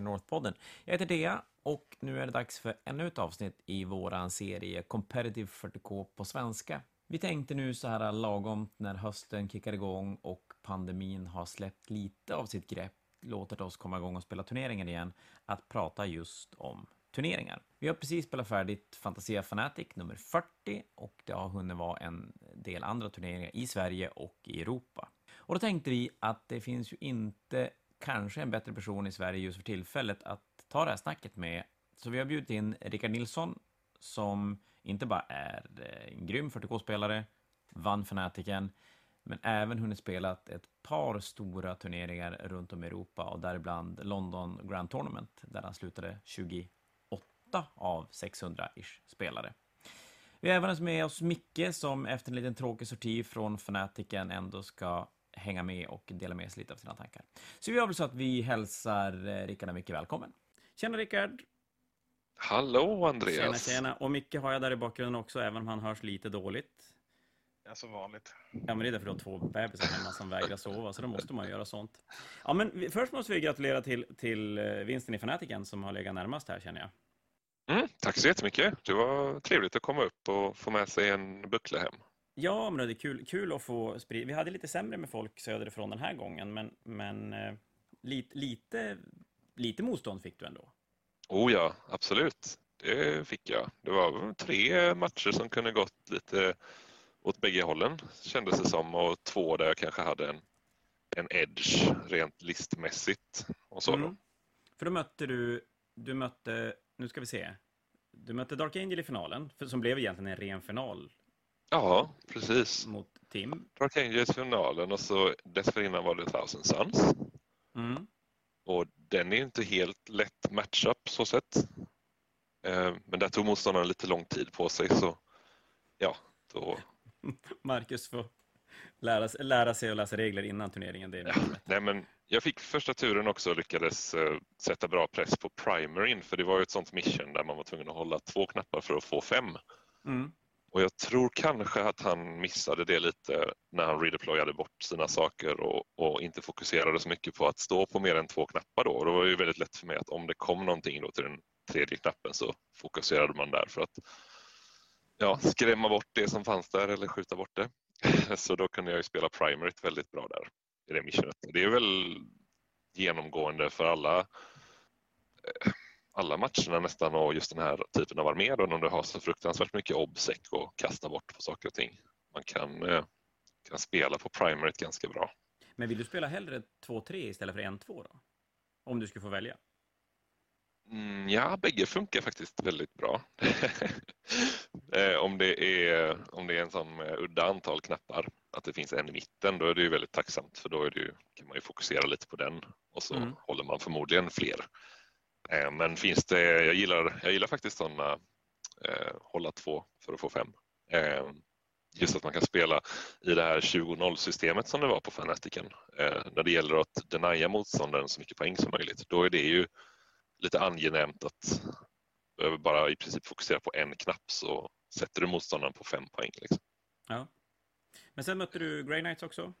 North-podden. Jag heter Dea och nu är det dags för ännu ett avsnitt i våran serie Competitive 40K på svenska. Vi tänkte nu så här lagom när hösten kickar igång och pandemin har släppt lite av sitt grepp, låtit oss komma igång och spela turneringar igen, att prata just om turneringar. Vi har precis spelat färdigt Fantasia Fanatic nummer 40 och det har hunnit vara en del andra turneringar i Sverige och i Europa. Och då tänkte vi att det finns ju inte kanske en bättre person i Sverige just för tillfället att ta det här snacket med. Så vi har bjudit in Rickard Nilsson som inte bara är eh, en grym 40K-spelare, vann Fanatiken, men även hunnit spela ett par stora turneringar runt om i Europa och däribland London Grand Tournament där han slutade 28 av 600-ish spelare. Vi har även med oss Micke som efter en liten tråkig sorti från Fanatiken ändå ska hänga med och dela med sig lite av sina tankar. Så vi gör väl så att vi hälsar eh, Rickard mycket välkommen. Tjena Rickard! Hallå Andreas! Tjena, tjena! Och Micke har jag där i bakgrunden också, även om han hörs lite dåligt. Ja, som vanligt. Ja, men det är därför du har två bebisar hemma som vägrar sova, så då måste man göra sånt. Ja, men först måste vi gratulera till, till eh, vinsten i Fanatiken som har legat närmast här, känner jag. Mm, tack så jättemycket. Det var trevligt att komma upp och få med sig en buckla hem. Ja, men det är kul, kul att få sprida. Vi hade lite sämre med folk söderifrån den här gången, men, men eh, lite, lite, lite motstånd fick du ändå. Oh ja, absolut. Det fick jag. Det var tre matcher som kunde gått lite åt bägge hållen kändes det som och två där jag kanske hade en, en edge rent listmässigt. Och så mm. För då mötte du, du mötte, nu ska vi se, du mötte Dark Angel i finalen, för, som blev egentligen en ren final Ja, precis. Mot Tim. Dark Angels finalen och så dessförinnan var det Thousand Suns. Mm. Och den är inte helt lätt matchup så sett. Eh, men där tog motståndaren lite lång tid på sig så ja, då... Marcus får lära, lära sig att läsa regler innan turneringen. Det är ja, nej, men jag fick första turen också och lyckades uh, sätta bra press på primerin för det var ju ett sånt mission där man var tvungen att hålla två knappar för att få fem. Mm. Och jag tror kanske att han missade det lite när han redeployade bort sina saker och, och, inte fokuserade så mycket på att stå på mer än två knappar då. Och det var ju väldigt lätt för mig att om det kom någonting då till den tredje knappen så fokuserade man där för att ja, skrämma bort det som fanns där eller skjuta bort det. Så då kunde jag ju spela primaryt väldigt bra där i det missionet. Det är väl genomgående för alla eh, alla matcherna nästan och just den här typen av armé då, när du har så fruktansvärt mycket obsec och kasta bort på saker och ting. Man kan, eh, kan spela på primaryt ganska bra. Men vill du spela hellre 2-3 istället för 1-2 då? Om du skulle få välja? Mm, ja, bägge funkar faktiskt väldigt bra. Eh, om, det är, om det är en sån eh, udda antal knappar, att det finns en i mitten, då är det ju väldigt tacksamt för då är det ju, kan man ju fokusera lite på den och så mm. håller man förmodligen fler. Eh, men finns det, jag gillar, jag gillar faktiskt sådana eh, hålla två för att få fem. Eh, just att man kan spela i det här 20-0 systemet som det var på Fanatiken. Eh, när det gäller att denia motståndaren så mycket poäng som möjligt. Då är det ju lite angenämt att behöver bara i princip fokusera på en knapp så sätter du motståndaren på fem poäng. Liksom. Ja. Men sen mötte du Grey Knights också?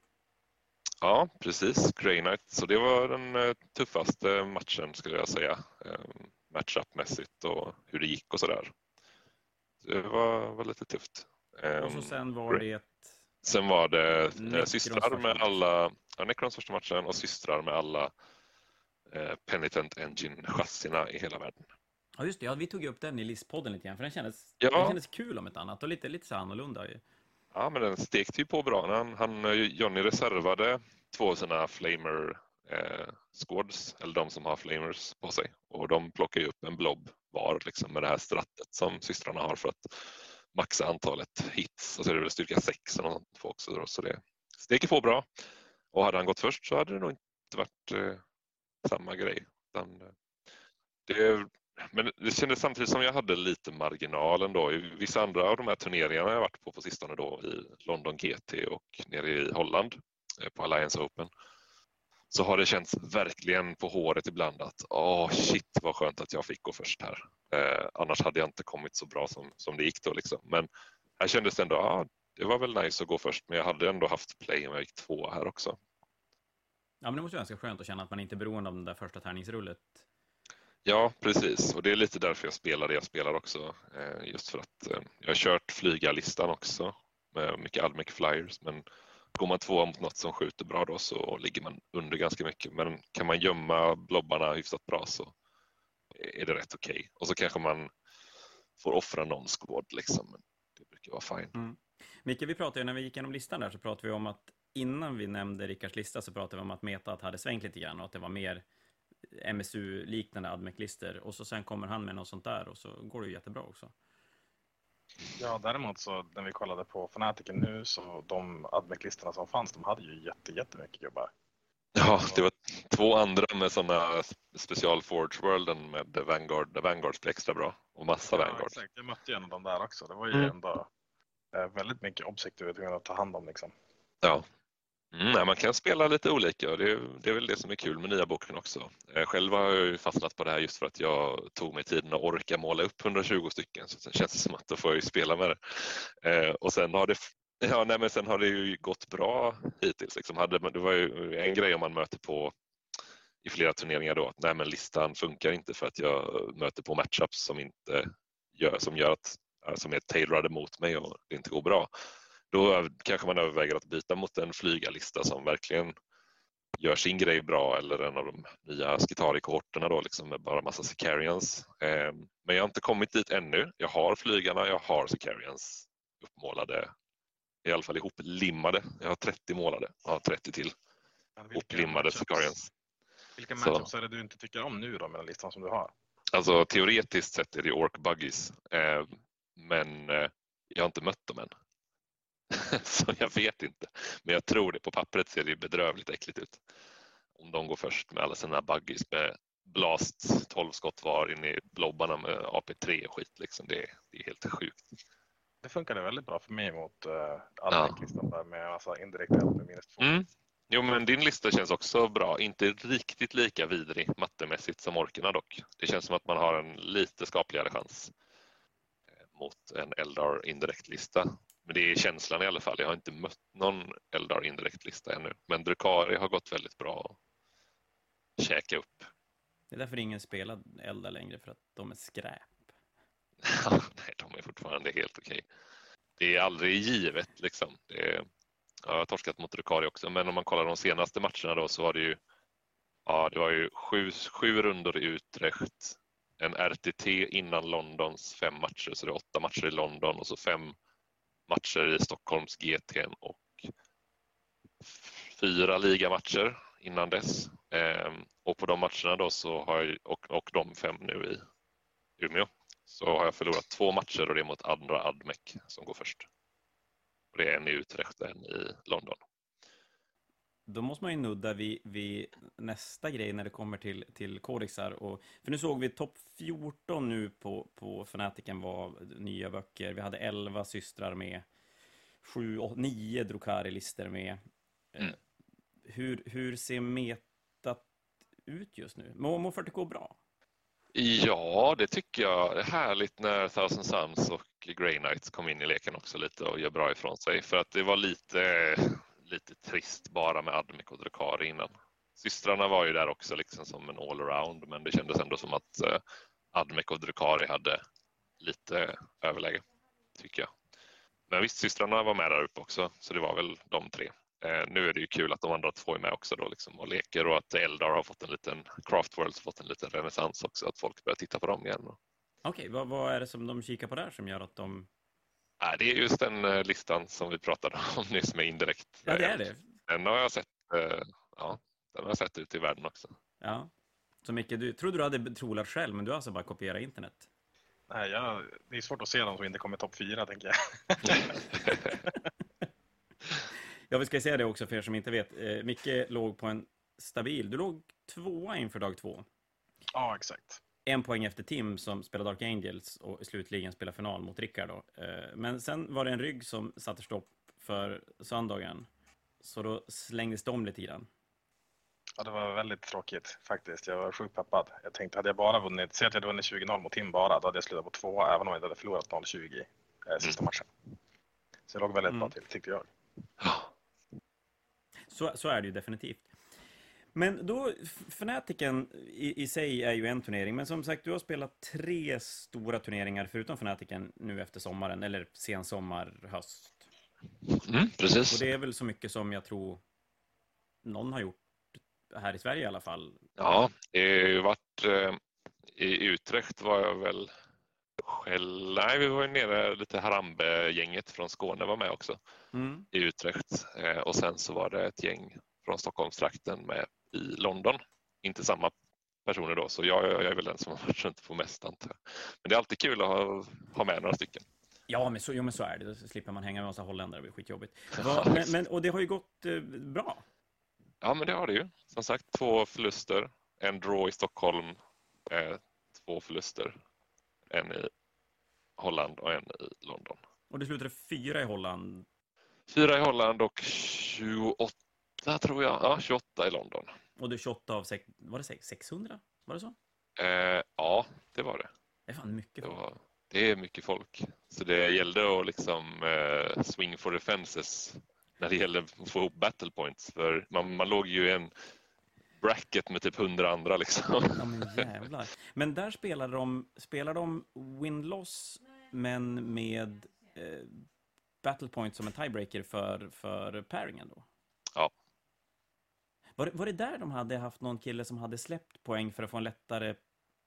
Ja, precis. Grey Knight. Så det var den eh, tuffaste matchen skulle jag säga. Ehm, matchup-mässigt och hur det gick och sådär. Det var, var lite tufft. Och så ehm, sen var det... Sen var det eh, Necrons systrar med alla... Ja, Necrons första matchen och systrar med alla eh, Penitent Engine-chassina i hela världen. Ja, just det. Ja, vi tog upp den i LIS-podden lite grann, för den kändes, ja. den kändes kul om ett annat och lite, lite så annorlunda. Ja, men den stekte ju på bra. Han, han, eh, Johnny reservade två av sina flamer eh, squads, eller de som har flamers på sig. Och de plockar ju upp en blob var liksom, med det här strattet som systrarna har för att maxa antalet hits. Och så är det väl styrka 6 eller något för också. Så det steker på bra. Och hade han gått först så hade det nog inte varit eh, samma grej. Utan, eh, det, men det kändes samtidigt som jag hade lite marginal då. I vissa andra av de här turneringarna jag varit på på sistone då i London GT och nere i Holland eh, på Alliance Open så har det känts verkligen på håret ibland att åh oh, shit vad skönt att jag fick gå först här. Eh, annars hade jag inte kommit så bra som, som det gick då liksom. Men här kändes det ändå, ah, det var väl nice att gå först men jag hade ändå haft play om jag gick två här också. Ja men det måste vara ganska skönt att känna att man inte är beroende av den där första tärningsrullet Ja, precis. Och det är lite därför jag spelar det jag spelar också. Eh, just för att eh, jag har kört flygarlistan också med mycket Admec Flyers. Men går man tvåa mot något som skjuter bra då så ligger man under ganska mycket. Men kan man gömma blobbarna hyfsat bra så är det rätt okej. Okay. Och så kanske man får offra någon squad liksom. Men det brukar vara fine. Mm. Micke, vi pratade ju, när vi gick igenom listan där så pratade vi om att innan vi nämnde Rickards lista så pratade vi om att metat hade svängt lite grann och att det var mer MSU-liknande admec-listor och så sen kommer han med något sånt där och så går det ju jättebra också. Ja, däremot så när vi kollade på Fanatiken nu så de admec-listorna som fanns, de hade ju jätte, jättemycket gubbar. Ja, det var två andra med sådana special Forge Worlden med Vanguard, där Vanguards blev extra bra och massa ja, Vanguard. Exakt, jag mötte ju en av dem där också. Det var ju mm. ändå eh, väldigt mycket objekt du var tvungen att ta hand om liksom. Ja, Mm, man kan spela lite olika och det, det, är väl det som är kul med nya boken också. Eh, Själv har jag fastnat på det här just för att jag tog mig tiden att orka måla upp 120 stycken så sen känns det som att då får jag spela med det. Eh, och sen har det Ja, nej, men sen har det ju gått bra hittills. Liksom. Hade, det var ju en grej om man möter på i flera turneringar då att nej, men listan funkar inte för att jag möter på matchups som, inte gör, som, gör att, som är tailorade mot mig och det inte går bra. Då kanske man överväger att byta mot en flygarlista som verkligen gör sin grej bra eller en av de nya Skitari-kohorterna då liksom med bara massa Sicarians. Ehm, men jag har inte kommit dit ännu. Jag har flygarna, jag har Sicarians uppmålade, i alla fall ihoplimmade. Jag har 30 målade och har 30 till hoplimmade Sicarians. Vilka matchups är det du inte tycker om nu då med den listan som du har? Alltså teoretiskt sett är det Ork Buggies, ehm, men eh, jag har inte mött dem än. så jag vet inte. Men jag tror det. På pappret ser det bedrövligt äckligt ut. Om de går först med alla sina buggies med blast 12 skott var in i blobbarna med AP3 och skit. Liksom. Det, det är helt sjukt. Det funkade väldigt bra för mig mot uh, Almec-listan ja. med massa indirekt eld med minus två. Mm. Jo, men din lista känns också bra. Inte riktigt lika vidrig mattemässigt som orkerna dock. Det känns som att man har en lite skapligare chans eh, mot en Eldar indirekt lista. Men det är känslan i alla fall. Jag har inte mött någon Eldar indirekt lista ännu. Men Drukari har gått väldigt bra att käka upp. Det är därför ingen spelar Eldar längre, för att de är skräp. Nej, de är fortfarande helt okej. Det är aldrig givet liksom. Är, jag har torskat mot Drukari också, men om man kollar de senaste matcherna då så var det ju Ja, det var ju sju, sju rundor i Utrecht, en RTT innan Londons fem matcher, så det är åtta matcher i London och så fem matcher i Stockholms GT och fyra ligamatcher innan dess. Ehm, och på de matcherna då så har jag, och, och de fem nu i Umeå så har jag förlorat två matcher och det är mot andra Admec som går först. Och det är en i Utrecht och en i London. Då måste man ju nudda vid, vid nästa grej när det kommer till, till kodexar. Och, för nu såg vi topp 14 nu på, på Fanatiken var nya böcker. Vi hade 11 systrar med. 7, 9 Drukari-listor med. Eh, mm. Hur, hur ser metat ut just nu? Mår, mår 40K bra? Ja, det tycker jag. Det är härligt när Thousand Suns och Grey Knights kom in i leken också lite och gör bra ifrån sig. För att det var lite lite trist bara med Admik och Drukari innan. Systrarna var ju där också liksom som en allround men det kändes ändå som att eh, Admik och Drukari hade lite överläge, tycker jag. Men visst, systrarna var med där uppe också så det var väl de tre. Eh, nu är det ju kul att de andra två är med också då liksom och leker och att Eldar har fått en liten, craft Craftworlds fått en liten renässans också, att folk börjar titta på dem igen. Okej, okay, vad, vad är det som de kikar på där som gör att de Nej, det är just den eh, listan som vi pratade om nyss med indirekt. Ja, det är det. Den har jag sett, eh, ja, den har jag sett ute i världen också. Ja. Så Micke, du trodde du hade trolat själv, men du har alltså bara kopierat internet? Nej, jag, det är svårt att se dem som inte kommer topp fyra, tänker jag. ja, vi ska säga det också för er som inte vet. Eh, Micke låg på en stabil, du låg tvåa inför dag två. Ja, exakt en poäng efter Tim som spelar Dark Angels och slutligen spelar final mot Rickard. Då. Eh, men sen var det en rygg som satte stopp för söndagen. Så då slängdes de lite grann. Ja, det var väldigt tråkigt faktiskt. Jag var sjukt peppad. Jag tänkte, hade jag bara vunnit, säg att jag hade vunnit 20-0 mot Tim bara, då hade jag slutat på två även om jag inte hade förlorat 0-20 eh, sista mm. matchen. Så jag låg väldigt mm. bra till, tyckte jag. Så, så är det ju definitivt. Men då, Fnaticen i, i sig är ju en turnering, men som sagt, du har spelat tre stora turneringar förutom Fnaticen nu efter sommaren, eller sen sommar, höst. Mm, precis. Och det är väl så mycket som jag tror någon har gjort här i Sverige i alla fall. Ja, det varit eh, i Utrecht var jag väl själv, nej vi var ju nere lite Harambe-gänget från Skåne var med också Mm. i Utrecht eh, och sen så var det ett gäng från Stockholmstrakten med i London. Inte samma personer då, så jag, jag är väl den som har varit runt på mest antar jag. Men det är alltid kul att ha, ha med några stycken. Ja, men så, jo, men så är det. Då slipper man hänga med massa holländare, det blir skitjobbigt. Men, men, och det har ju gått eh, bra. Ja, men det har det ju. Som sagt, två förluster. En draw i Stockholm, eh, två förluster. En i Holland och en i London. Och det slutade fyra i Holland. Fyra i Holland och 28 tror jag. Ja, 28 i London. Och det är 28 av sex, var det sex- 600? Var det så? Eh, ja, det var det. Det är fan mycket Det, folk. var, det är mycket folk. Så det gällde att liksom eh, swing for the fences när det gällde att få ihop battle points. För man, man låg ju i en bracket med typ 100 andra liksom. Ja, men jävlar. Men där spelar de, spelar de win-loss, men med eh, battle point som en tiebreaker för, för pairingen då? Ja. Var, var det där de hade haft någon kille som hade släppt poäng för att få en lättare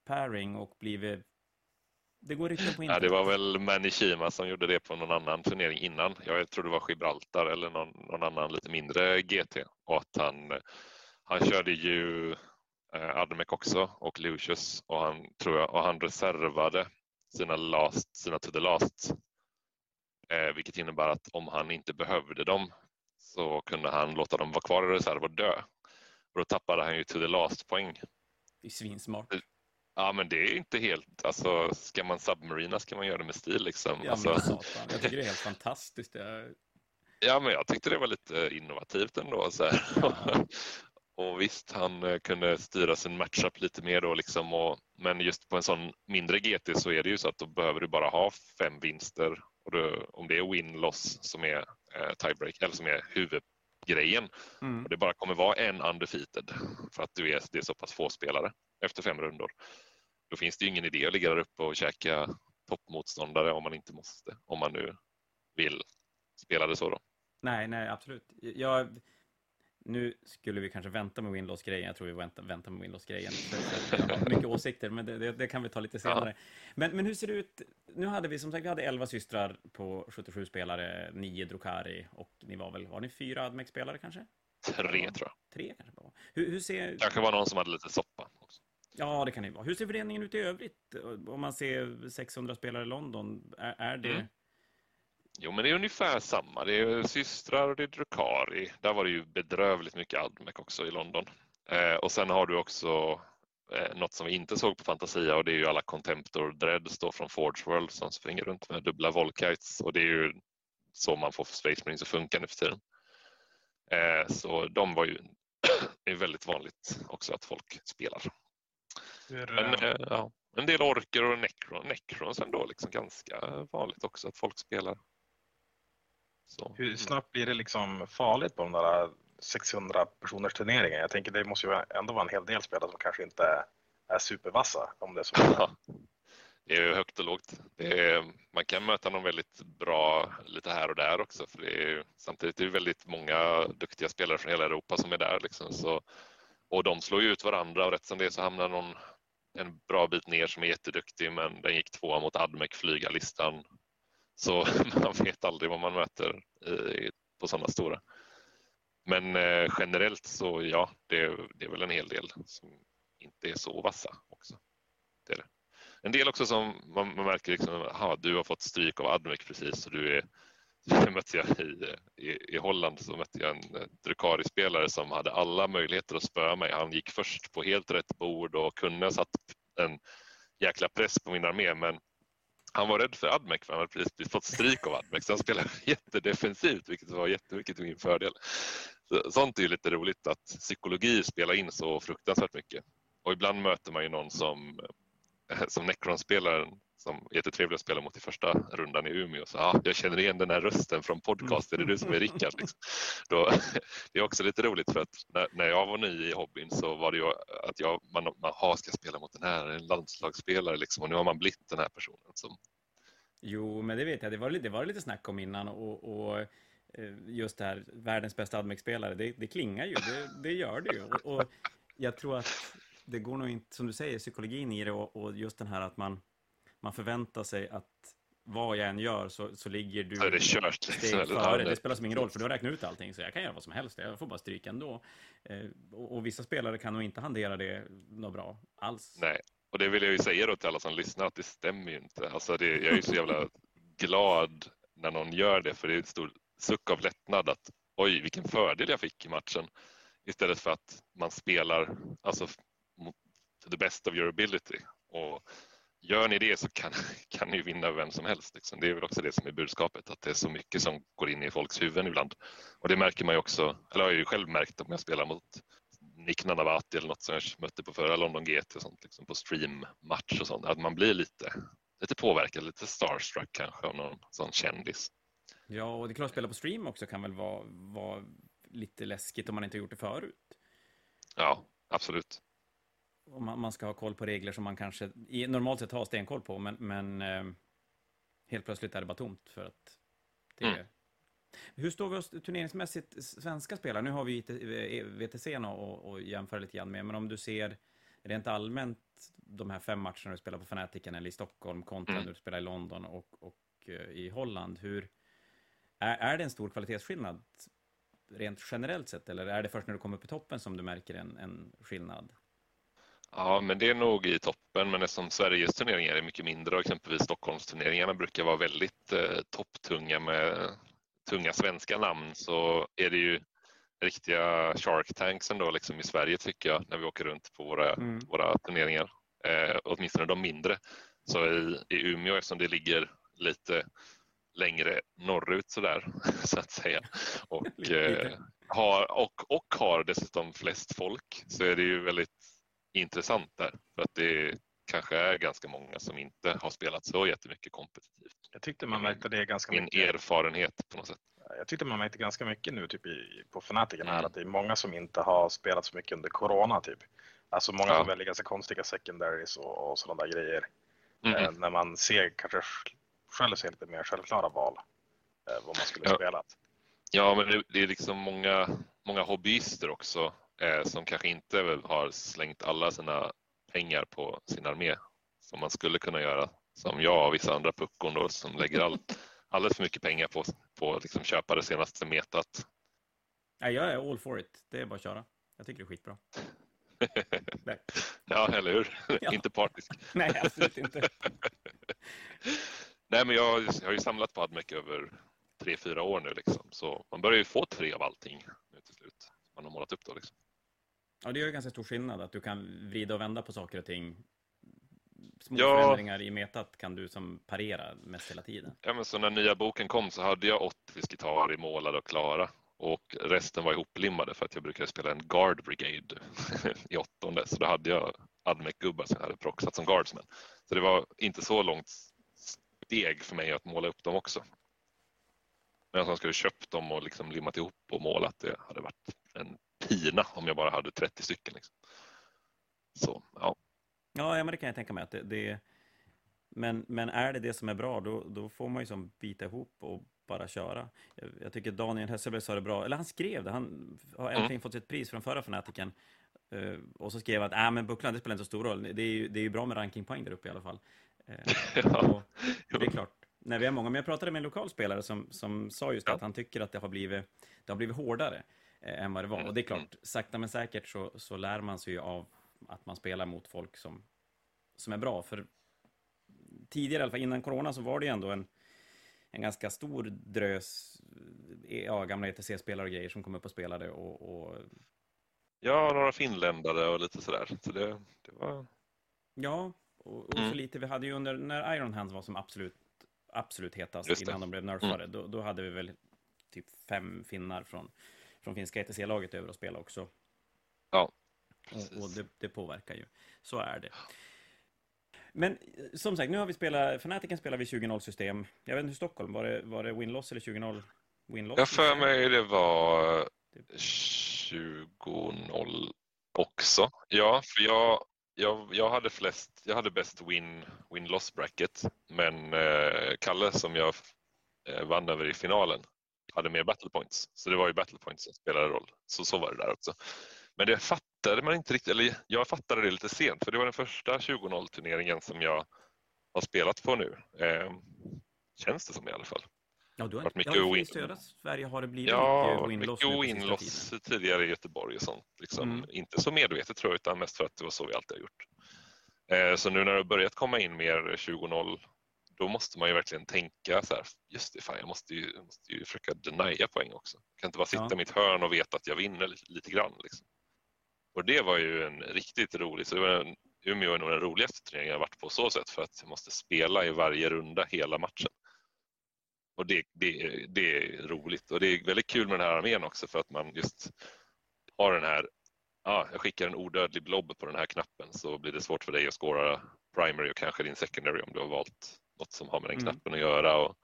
pairing och blivit... Det går rykten på Ja, internet. det var väl Manishima som gjorde det på någon annan turnering innan. Jag tror det var Gibraltar eller någon, någon annan lite mindre GT. Och att han, han körde ju eh, Admec också och Lucius och han, tror jag, och han reservade sina, last, sina to the last. Eh, vilket innebär att om han inte behövde dem så kunde han låta dem vara kvar i reserv och dö. Och då tappade han ju to the last poäng. Det är svinsmart. Ja men det är inte helt, alltså ska man submarina ska man göra det med stil liksom. Ja, alltså, men satan. Jag tycker det är helt fantastiskt. Jag... Ja, men jag tyckte det var lite innovativt ändå. Så här. och visst, han eh, kunde styra sin matchup lite mer då liksom. Och, men just på en sån mindre GT så är det ju så att då behöver du bara ha fem vinster. Och då, om det är win-loss som är eh, tiebreak, eller som är huvudgrejen. Mm. Och det bara kommer vara en undefeated för att du är, det är så pass få spelare efter fem rundor. Då finns det ju ingen idé att ligga där uppe och käka toppmotståndare om man inte måste. Om man nu vill spela det så då. Nej, nej, absolut. Jag... Nu skulle vi kanske vänta med Windows-grejen. Jag tror vi väntar, väntar med Windows-grejen. Jag har mycket åsikter, men det, det, det kan vi ta lite senare. Men, men hur ser det ut? Nu hade vi som sagt vi hade 11 systrar på 77 spelare, 9 Drukari och ni var väl, var ni fyra Admec-spelare kanske? Tre tror jag. Tre kanske bara. Hur, hur ser... kanske var någon som hade lite soppa också. Ja, det kan det vara. Hur ser föreningen ut i övrigt? Om man ser 600 spelare i London, är, är det... Mm. Jo, men det är ungefär samma. Det är systrar och det är Drukari. Där var det ju bedrövligt mycket Admec också i London. Eh, och sen har du också eh, något som vi inte såg på Fantasia och det är ju alla Contemptor Dreads då från Forge World som springer runt med dubbla Volkites och det är ju så man får Space Marines att funka nu för tiden. Eh, så de var ju är väldigt vanligt också att folk spelar. Hur, Men, eh, eh, ja, en del orker och necron, necrons ändå liksom ganska vanligt också att folk spelar. Så. hur snabbt blir det liksom farligt på de där 600 personers turneringen? Jag tänker det måste ju ändå vara en hel del spelare som kanske inte är supervassa om det är så. Det är högt och lågt. Är, man kan möta någon väldigt bra lite här och där också. För det är, samtidigt är det väldigt många duktiga spelare från hela Europa som är där. Liksom, så, och de slår ju ut varandra och rätt som det är så hamnar någon en bra bit ner som är jätteduktig men den gick tvåa mot Admec flygarlistan. Så man vet aldrig vad man möter eh, på sådana stora. Men eh, generellt så ja, det, det är väl en hel del som inte är så vassa också. Det är det. En del också som man, man märker liksom, aha, du har fått stryk av Admec precis och du är det mötte jag i, i, i Holland så mötte jag en eh, Drukari-spelare som hade alla möjligheter att spöa mig. Han gick först på helt rätt bord och kunde ha satt en jäkla press på min armé men han var rädd för Admec för han hade precis fått stryk av Admec så han spelade jättedefensivt vilket var jättemycket till min fördel. Så, sånt är ju lite roligt att psykologi spelar in så fruktansvärt mycket. Och ibland möter man ju någon som, eh, som Necron-spelaren som jättetrevlig att spela mot i första rundan i Umeå. Så, ah, jag känner igen den här rösten från podcast, är det du som är Rickard? Liksom. Då, det är också lite roligt för att när, när, jag var ny i hobbyn så var det ju att jag, man, man aha, ska spela mot den här, en landslagsspelare liksom, och nu har man blivit den här personen. Som... Jo, men det vet jag, det var, det var lite snack om innan och, och eh, just det här, världens bästa Admec-spelare, det, det, klingar ju, det, det gör det ju. Och, och, jag tror att det går nog inte, som du säger, psykologin i det och, och just den här att man man förväntar sig att vad jag än gör så, så ligger du så det kört, liksom, före. Det spelar som ingen roll, för du har räknat ut allting, så jag kan göra vad som helst. Jag får bara stryka ändå. Eh, och, och, vissa spelare kan nog inte hantera det något bra alls. Nej, och det vill jag ju säga då till alla som lyssnar, att det stämmer ju inte. Alltså det, jag är ju så jävla glad när någon gör det, för det är en stor suck av lättnad att oj, vilken fördel jag fick i matchen. Istället för att man spelar alltså, to the best of your ability. Och gör ni det så kan, kan ni vinna vem som helst. Liksom. Det är väl också det som är budskapet, att det är så mycket som går in i folks huvuden ibland. Och det märker man ju också, eller har jag ju själv märkt om jag spelar mot Nick Nanavati eller något som jag mötte på förra London GT och sånt, liksom på streammatch och sånt, att man blir lite, lite påverkad, lite starstruck kanske av någon sån kändis. Ja, och det är klart att spela på stream också kan väl vara, vara lite läskigt om man inte har gjort det förut. Ja, absolut om man, ska ha koll på regler som man kanske normalt sett har stenkoll på, men, men eh, helt plötsligt är det bara tomt för att det mm. Hur står vi oss turneringsmässigt svenska spelare? Nu har vi VTC och, och jämföra lite grann med, men om du ser rent allmänt de här fem matcherna du spelar på Fanatiken eller i Stockholm kontra mm. du spelar i London och, och uh, i Holland, hur är, är det en stor kvalitetsskillnad rent generellt sett, eller är det först när du kommer upp i toppen som du märker en, en skillnad? Ja, men det är nog i toppen, men eftersom Sveriges turneringar är mycket mindre och exempelvis Stockholmsturneringarna brukar vara väldigt eh, topptunga med tunga svenska namn så är det ju riktiga Shark Tanks ändå liksom i Sverige tycker jag när vi åker runt på våra, mm. våra turneringar. Eh, åtminstone de mindre. Så i, i Umeå eftersom det ligger lite längre norrut sådär så att säga och, eh, har, och, och har dessutom flest folk så är det ju väldigt intressant där. För att det kanske är ganska många som inte har spelat så jättemycket kompetitivt. Jag tyckte man märkte det ganska Min mycket. erfarenhet på något sätt. Jag tyckte man märkte ganska mycket nu typ i, på Fanatiken här mm. att det är många som inte har spelat så mycket under Corona typ. Alltså många ja. som väljer ganska konstiga secondaries och, och sådana där grejer. Mm. Eh, när man ser kanske själv ser lite mer självklara val eh, vad man skulle ja. spelat. Ja, men det, det är liksom många, många hobbyister också eh, som kanske inte har slängt alla sina pengar på sin armé som man skulle kunna göra som jag och vissa andra puckon då, som lägger all, alldeles för mycket pengar på, på liksom köpa det senaste metat. Nej, jag är all for it. Det är bara att köra. Jag tycker det är skitbra. ja, eller hur? Ja. inte partisk. Nej, absolut inte. Nej, men jag, jag har ju samlat på Admec över tre, fyra år nu liksom. Så man börjar ju få tre av allting nu till slut. Man har målat upp då liksom. Ja, det gör ganska stor skillnad att du kan vrida och vända på saker och ting. Små ja. förändringar i metat kan du som parera mest hela tiden. Ja, men så när nya boken kom så hade jag 80 gitarrer målade och klara och resten var ihoplimmade för att jag brukade spela en Guard Brigade i åttonde. Så då hade jag Admec-gubbar som jag hade proxat som Guardsmen. Så det var inte så långt steg för mig att måla upp dem också. Men jag skulle köpt dem och liksom limmat ihop och målat, det hade varit en pina om jag bara hade 30 stycken. Liksom. Så, ja. Ja, men det kan jag tänka mig. att det, det, men, men är det det som är bra, då, då får man ju som bita ihop och bara köra. Jag, jag tycker Daniel Hesselberg sa det bra, eller han skrev det, han har äntligen mm. fått sitt pris från förra fanatiken. Uh, och så skrev han att äh, men bucklan det spelar inte så stor roll, det är ju, det är ju bra med rankingpoäng där uppe i alla fall. Uh, ja. Det är klart, när vi är många, men jag pratade med en lokal spelare som, som sa just ja. att han tycker att det har blivit, det har blivit hårdare eh, än vad det var. Och det är klart, mm. sakta men säkert så, så lär man sig ju av att man spelar mot folk som, som är bra. För tidigare, i alla fall innan corona, så var det ju ändå en, en ganska stor drös eh, ja, gamla ETC-spelare och grejer som kom upp och spelade. Och, och... Ja, några finländare och lite sådär. Så det, det var... Ja, och, och mm. så lite. Vi hade ju under, när Iron Hands var som absolut, absolut hetast, innan de blev nerfade, mm. då, då hade vi väl typ fem finnar från från finska ETC-laget över och spela också. Ja. Och, och det, det, påverkar ju. Så är det. Men som sagt, nu har vi spelat, Fanatiken spelar vi 20-0 system. Jag vet inte hur Stockholm, var det, var det win-loss eller 20-0 win-loss? Jag för mig det var 20-0 också. Ja, för jag, jag, jag hade flest, jag hade bäst win, win-loss bracket, men eh, Kalle som jag eh, vann över i finalen hade mer battle points. Så det var ju battle points som spelade roll. Så så var det där också. Men det fattade man inte riktigt, eller jag fattade det lite sent för det var den första 20-0 turneringen som jag har spelat på nu. Eh, känns det som i alla fall. Ja, du har varit mycket ja, i södra Sverige har det blivit ja, mycket win-loss. win-loss tidigare i Göteborg och sånt. Liksom, mm. Inte så medvetet tror jag, utan mest för att det var så vi alltid har gjort. Eh, så nu när det har börjat komma in mer 20-0, då måste man ju verkligen tänka så här, just det, fan, jag måste ju, jag måste ju försöka denia poäng också. Jag kan inte bara sitta ja. i mitt hörn och veta att jag vinner lite, lite grann. Liksom. Och det var ju en riktigt rolig, så det var en, Umeå är nog den roligaste turneringen jag varit på så sätt för att jag måste spela i varje runda hela matchen. Och det, det, det är roligt och det är väldigt kul med den här armén också för att man just har den här, ja, jag skickar en odödlig blob på den här knappen så blir det svårt för dig att skåra primary och kanske din secondary om du har valt något som har med den mm. knappen att göra. Och,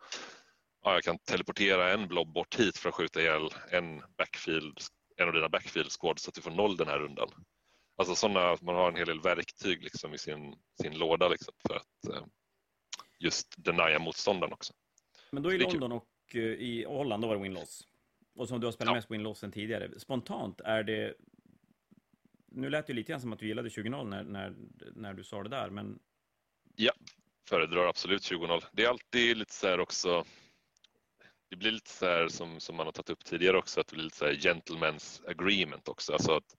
ja, jag kan teleportera en blob bort hit för att skjuta ihjäl en backfield, en av dina backfield squad så att du får noll den här rundan. Alltså sådana, man har en hel del verktyg liksom i sin, sin låda liksom för att eh, just denia motståndaren också. Men då i London och uh, i Holland, då var det win-loss. Och som du har spelat ja. mest win-loss än tidigare. Spontant, är det... Nu lät det lite grann som att du gillade 20-0 när, när, när du sa det där, men... Ja, föredrar absolut 20-0. Det är alltid lite så här också... Det blir lite så här som, som man har tagit upp tidigare också, att det blir lite så här gentlemen's agreement också. Alltså att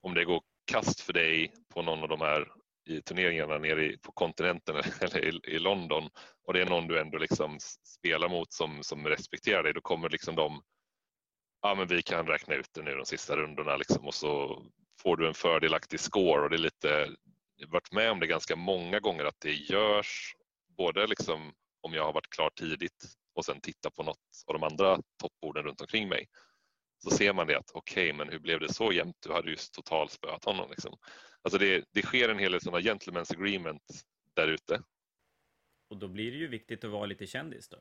om det går kast för dig på någon av de här i turneringarna nere på kontinenten eller i, i, London och det är någon du ändå liksom spelar mot som, som respekterar dig, då kommer liksom de ja men vi kan räkna ut det nu de sista rundorna liksom och så får du en fördelaktig score och det är lite, varit med om det ganska många gånger att det görs både liksom om jag har varit klar tidigt och sen titta på något av de andra toppborden runt omkring mig så ser man det att okej, okay, men hur blev det så jämnt? Du hade just totalspöat honom. Liksom. Alltså det, det sker en hel del sådana gentlemen's agreement där ute. Och då blir det ju viktigt att vara lite kändis då?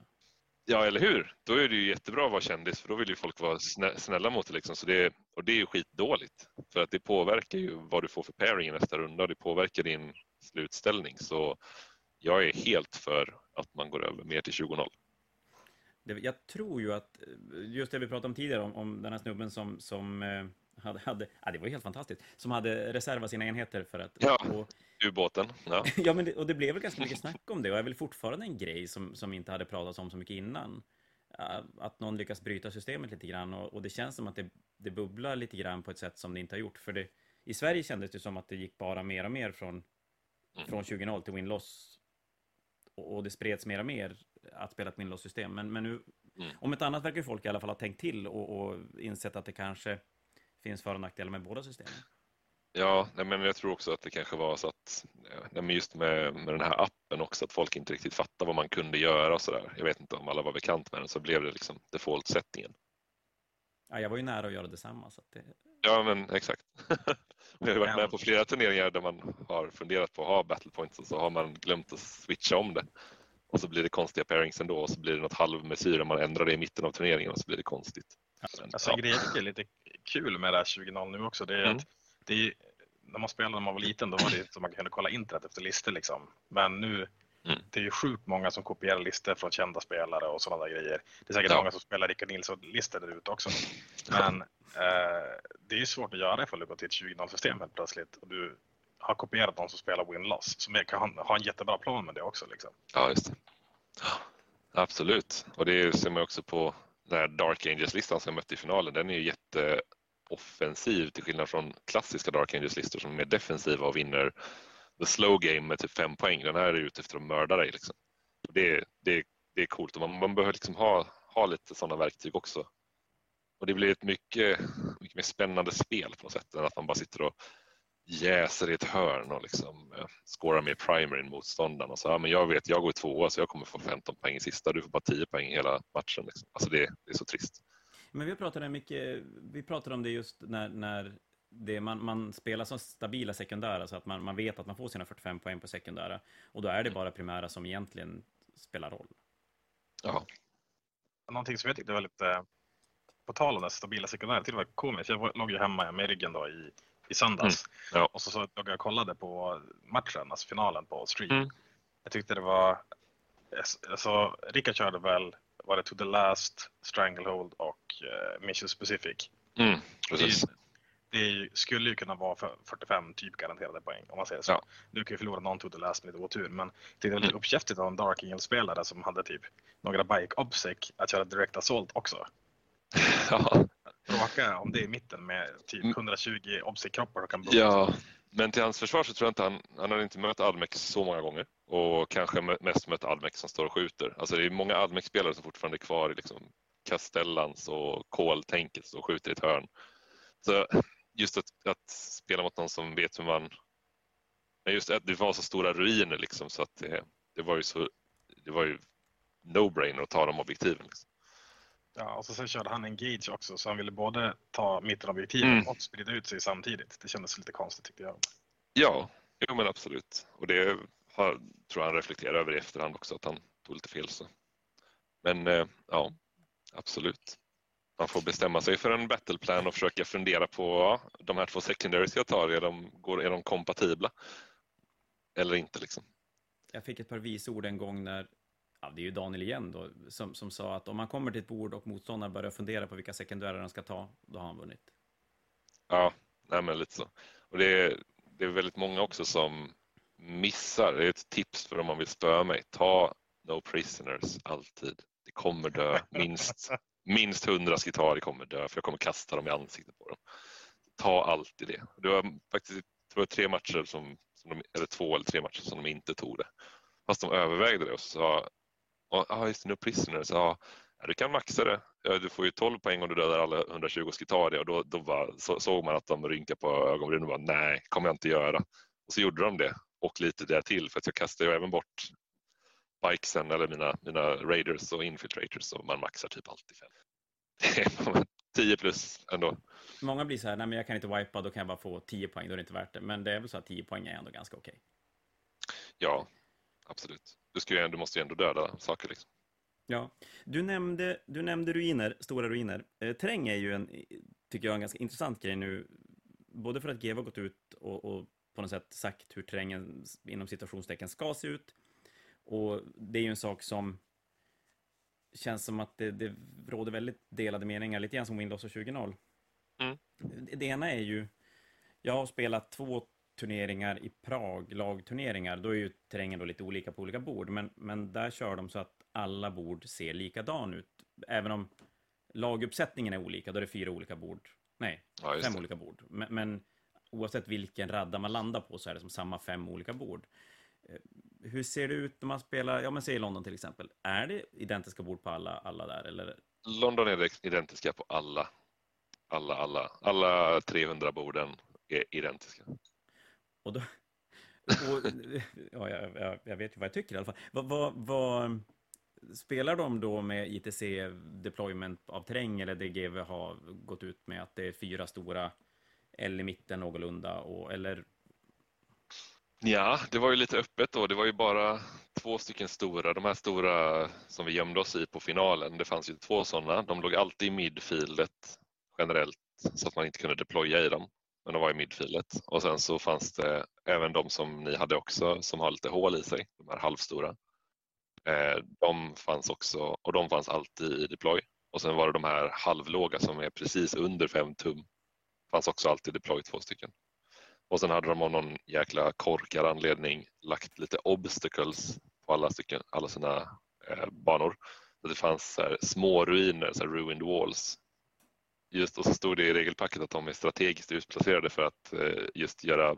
Ja, eller hur? Då är det ju jättebra att vara kändis för då vill ju folk vara snälla mot dig. Liksom. Så det, och det är ju skitdåligt för att det påverkar ju vad du får för pairing i nästa runda och det påverkar din slutställning. Så jag är helt för att man går över mer till 20-0. Jag tror ju att, just det vi pratade om tidigare, om, om den här snubben som, som eh, hade, hade ja, det var helt fantastiskt, som hade reservat sina enheter för att... Ja, ubåten. Ja, ja men det, och det blev väl ganska mycket snack om det och är väl fortfarande en grej som, som inte hade pratats om så mycket innan. Att någon lyckas bryta systemet lite grann och, och det känns som att det, det bubblar lite grann på ett sätt som det inte har gjort. För det, i Sverige kändes det som att det gick bara mer och mer från, mm. från 20.0 till win-loss. Och, och, det spreds mer och mer att spela ett win-loss-system. Men, men nu, mm. om ett annat verkar folk i alla fall ha tänkt till och, och insett att det kanske finns för och nackdelar med båda systemen. Ja, nej, men jag tror också att det kanske var så att nej, men just med, med den här appen också att folk inte riktigt fattade vad man kunde göra och sådär. Jag vet inte om alla var bekant med den så blev det liksom default-sättningen. Ja, jag var ju nära att göra detsamma. Så det... Ja, men exakt. Vi har varit med på flera turneringar där man har funderat på att ha battle points och så har man glömt att switcha om det. Och så blir det konstiga pairings ändå och så blir det något halvmesyr man ändrar det i mitten av turneringen och så blir det konstigt. Men, alltså, ja. En grej jag tycker är lite kul med det här 20.0 nu också, det är mm. att det är, när man spelade när man var liten, då var det så man kunde kolla internet efter listor liksom. Men nu, mm. det är ju sjukt många som kopierar listor från kända spelare och sådana där grejer. Det är säkert ja. många som spelar Rickard Nilsson-listor där ute också. Men eh, det är ju svårt att göra ifall du går till ett 20.0-system helt plötsligt och du har kopierat någon som spelar win-loss. Som kan ha en jättebra plan med det också. Liksom. Ja, just det. Absolut, och det ser man också på den här Dark Angels-listan som jag mötte i finalen. Den är ju offensiv till skillnad från klassiska Dark Angels-listor som är mer defensiva och vinner the slow game med typ fem poäng. Den här är ute efter att mörda dig. Liksom. Det, det, det är coolt och man, man behöver liksom ha, ha lite sådana verktyg också. Och det blir ett mycket, mycket mer spännande spel på något sätt än att man bara sitter och jäser i ett hörn och liksom eh, skårar med primarin motståndaren och så, ja, men jag vet, jag går tvåa så jag kommer få 15 poäng i sista, du får bara 10 poäng i hela matchen. Liksom. Alltså det, det, är så trist. Men vi pratade mycket, vi pratade om det just när, när det, man, man spelar så stabila sekundära så att man, man vet att man får sina 45 poäng på sekundära. Och då är det bara primära som egentligen spelar roll. Ja. Någonting som jag tyckte var lite, på tal om det stabila sekundära, det var komiskt. Jag låg ju hemma med ryggen då i, i söndags. Mm. Ja. Och så, så låg jag och kollade på matchen, alltså finalen på stream. Mm. Jag tyckte det var, alltså Rickard körde väl, var det To the Last, Stranglehold och uh, Mission Specific. Mm, precis. Det, det skulle ju kunna vara för 45 typ garanterade poäng om man säger så. Ja. Nu kan ju förlora någon to the last med lite otur men det är lite Mm. uppkäftigt av en Dark Angel-spelare som hade typ några bike obsec att köra direct assault också. Ja. Bråka om det i mitten med typ Mm. 120 obsec-kroppar och kan ja, men till hans försvar så tror jag inte han, han har inte mött Almex så många gånger och kanske me- mest mött Almex som står och skjuter. Alltså det är många Almex-spelare som fortfarande är kvar i liksom Castellans och Kol-tänket och skjuter i ett hörn. Så just att, att spela mot någon som vet hur man... Men just att det var så stora ruiner liksom så att det, det var ju så... Det var ju no-brainer att ta de objektiven. Liksom. Ja, och så sen körde han Engage också så han ville både ta mittenobjektiven Mm. och sprida ut sig samtidigt. Det kändes lite konstigt tyckte jag. Ja, jo men absolut. Och det har, tror han reflekterar över i efterhand också, att han tog lite fel. Så. Men eh, ja, absolut. Man får bestämma sig för en battleplan och försöka fundera på ja, de här två secondaries jag tar, är de, går, är de kompatibla? Eller inte liksom. Jag fick ett par visord en gång när, ja, det är ju Daniel igen då, som, som sa att om man kommer till ett bord och motståndaren börjar fundera på vilka sekundärer han ska ta, då har han vunnit. Ja, nej men lite så. Och det det är väldigt många också som missar. Det är ett tips för om man vill spöa mig. Ta no prisoners alltid. Det kommer dö. Minst, minst 100 skitari kommer dö för jag kommer kasta dem i ansiktet på dem. Ta alltid det. Det var faktiskt det var tre matcher som, som de, eller två eller tre matcher som de inte tog det. Fast de övervägde det och sa ja, ah, just det, no prisoners. Ja, Ja, du kan maxa det. Ja, du får ju 12 poäng om du dödar alla 120 skitari och då, då bara, så, såg man att de rynkade på ögonbrynen och bara nej, kommer jag inte göra. Och så gjorde de det och lite där till för att jag kastade ju även bort bikesen eller mina, mina raiders och infiltrators så man maxar typ alltid fem. 10 plus ändå. Många blir så här, nej men jag kan inte wipa, då kan jag bara få 10 poäng, då är det inte värt det. Men det är väl så att 10 poäng är ändå ganska okej. Ja, absolut. Du, ska ju, du måste ju ändå döda saker. Liksom. Ja, du nämnde, du nämnde ruiner, stora ruiner. Eh, terräng är ju en, tycker jag, en ganska intressant grej nu. Både för att GW har gått ut och, och på något sätt sagt hur terrängen inom situationstecken ska se ut. Och det är ju en sak som känns som att det, det råder väldigt delade meningar, lite grann som Windows 20.0. Mm. Det, ena är ju, jag har spelat två turneringar i Prag, lagturneringar, då är ju terrängen då lite olika på olika bord, men, men där kör de så att alla bord ser likadan ut. Även om laguppsättningen är olika, då är det fyra olika bord. Nej, Ja, fem det. olika bord. Men, men oavsett vilken radda man landar på så är det som samma fem olika bord. Eh, Hur ser det ut när man spelar, ja men säg London till exempel. Är det identiska bord på alla, alla där? Eller? London är identiska på alla. Alla, alla. Alla 300 borden är identiska. Och då, och, ja, jag, jag, jag vet ju vad jag tycker i alla fall. Vad, vad, vad, spelar de då med ITC deployment av terräng eller det GW har gått ut med att det är fyra stora L i mitten någorlunda och, eller Ja, det var ju lite öppet då. Det var ju bara två stycken stora. De här stora som vi gömde oss i på finalen, det fanns ju två sådana. De låg alltid i midfieldet generellt så att man inte kunde deploya i dem. Men de var i midfieldet. Och sen så fanns det även de som ni hade också som har lite hål i sig, de här halvstora. Eh, de fanns också och de fanns alltid i deploy. Och sen var det de här halvlåga som är precis under 5 tum fanns också alltid deploy två stycken. Och sen hade de av någon jäkla korkad anledning lagt lite obstacles på alla, stycken, alla sina eh, banor. Så det fanns så här, små ruiner, så här, ruined walls. Just, och så stod det i regelpacket att de är strategiskt utplacerade för att eh, just göra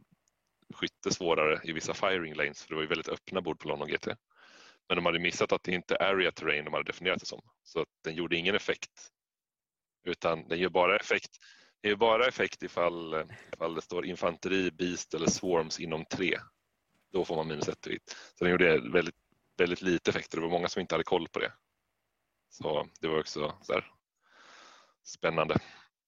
skytte svårare i vissa firing lanes, för det var ju väldigt öppna bord på London GT. Men de hade missat att det inte är area terrain de hade definierat det som. Så att den gjorde ingen effekt. Utan den gör bara effekt är bara effekt ifall, ifall det står infanteri, beast eller swarms inom tre. Då får man minus ett i hit. Så den gjorde väldigt, väldigt lite effekter. Det var många som inte hade koll på det. Så det var också så här, spännande.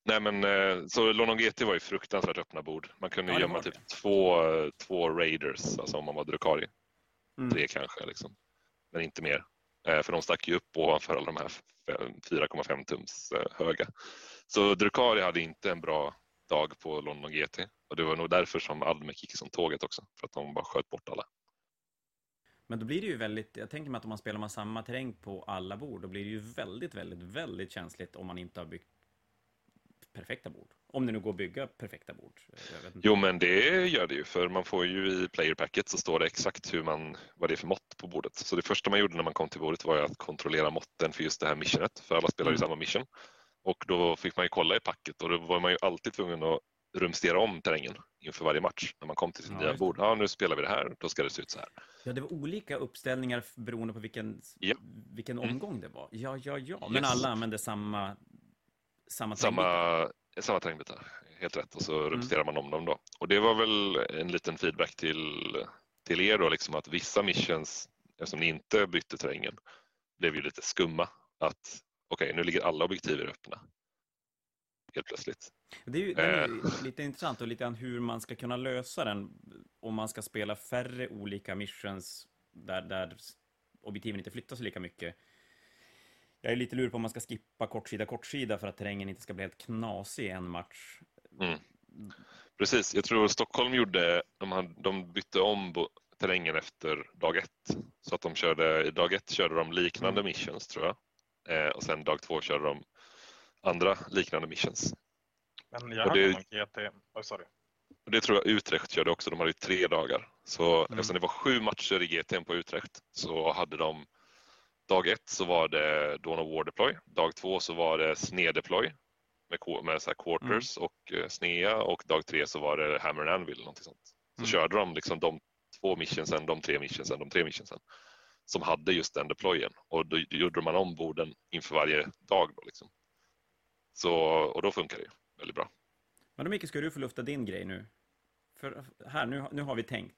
Nej men eh, så London GT var ju fruktansvärt öppna bord. Man kunde Ja, gömma typ två, två raiders, alltså om man var Drukari. Mm. Tre kanske, liksom. men inte mer. Eh, För de stack ju upp ovanför alla de här 4,5 tums eh, höga. Så Drukari hade inte en bra dag på London GT och det var nog därför som Almec gick som tåget också, för att de bara sköt bort alla. Men då blir det ju väldigt, jag tänker mig att om man spelar med samma terräng på alla bord, då blir det ju väldigt, väldigt, väldigt känsligt om man inte har byggt perfekta bord. Om det nu går att bygga perfekta bord. Jo men det gör det ju, för man får ju i player packet så står det exakt hur man, vad det är för mått på bordet. Så det första man gjorde när man kom till bordet var att kontrollera måtten för just det här missionet, för alla spelar ju Mm. samma mission. Och då fick man ju kolla i packet och då var man ju alltid tvungen att rumstera om terrängen inför varje match när man kom till sitt Ja, nya bord. Ja, nu spelar vi det här, då ska det se ut så här. Ja, det var olika uppställningar beroende på vilken, Ja. vilken Mm. omgång det var. Ja, ja, ja. Men Yes. alla använde samma, samma terrängbitar. Samma, samma terrängbitar, helt rätt. Och så Mm. rumsterar man om dem då. Och det var väl en liten feedback till, till er då, liksom att vissa missions, eftersom ni inte bytte terrängen, blev ju lite skumma. Att okej, nu ligger alla objektiver öppna. Helt plötsligt. Det är ju, den är Eh. lite intressant och lite grann hur man ska kunna lösa den om man ska spela färre olika missions där, där objektiven inte flyttar sig lika mycket. Jag är lite lur på om man ska skippa kortsida, kortsida för att terrängen inte ska bli helt knasig i en match. Mm. Precis, jag tror Stockholm gjorde, de, hade, de bytte om terrängen efter dag ett. Så att de körde, i dag ett körde de liknande Mm. missions tror jag. Eh, och sen dag två körde de andra liknande missions. Men jag hörde det- GT, oh, sorry. Och det tror jag Utrecht körde också, de hade ju tre dagar. Så Mm. eftersom det var sju matcher i GT på Utrecht så hade de Dag ett så var det Dawn of War Deploy. Dag två så var det Snedeploy med, med så här quarters och eh, snea och dag tre så var det Hammer and Anvil. Någonting sånt. Så Mm. körde de liksom de två missionsen, de tre missionsen, de tre missionsen som hade just den deployen och då gjorde man om borden inför varje dag. Då, liksom. så, och då funkar det ju väldigt bra. Men då Micke, ska du få lufta din grej nu? För här, nu, nu har vi tänkt.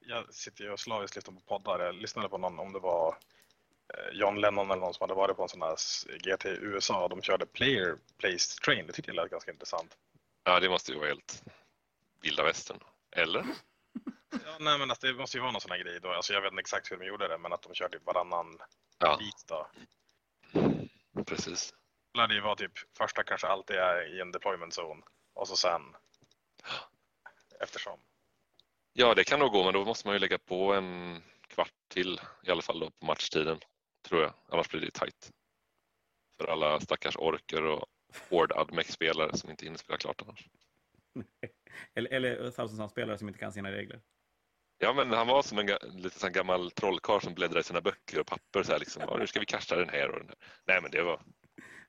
Jag sitter ju och slaviskt lyssnar på poddar. Jag lyssnade på någon, om det var John Lennon eller någon som hade varit på en sån här GT i USA. De körde player place train. Det tyckte jag lät ganska intressant. Ja, det måste ju vara helt vilda västern. Eller? Ja, nej, men alltså, det måste ju vara någon sån här grej då. Alltså, jag vet inte exakt hur de gjorde det, men att de körde varannan Ja, bit då. precis. Det lär ju vara typ första kanske alltid är i en deployment zone och så sen eftersom. Ja, det kan nog gå, men då måste man ju lägga på en kvart till i alla fall då på matchtiden, tror jag. Annars blir det tajt. För alla stackars orker och hård admec-spelare som inte hinner spela klart annars. Eller, eller Thousand Sun-spelare som inte kan sina regler. Ja, men han var som en lite sån gammal trollkarl som bläddrar i sina böcker och papper så här liksom. Nu ska vi kasta den här och den här. Nej, men det var,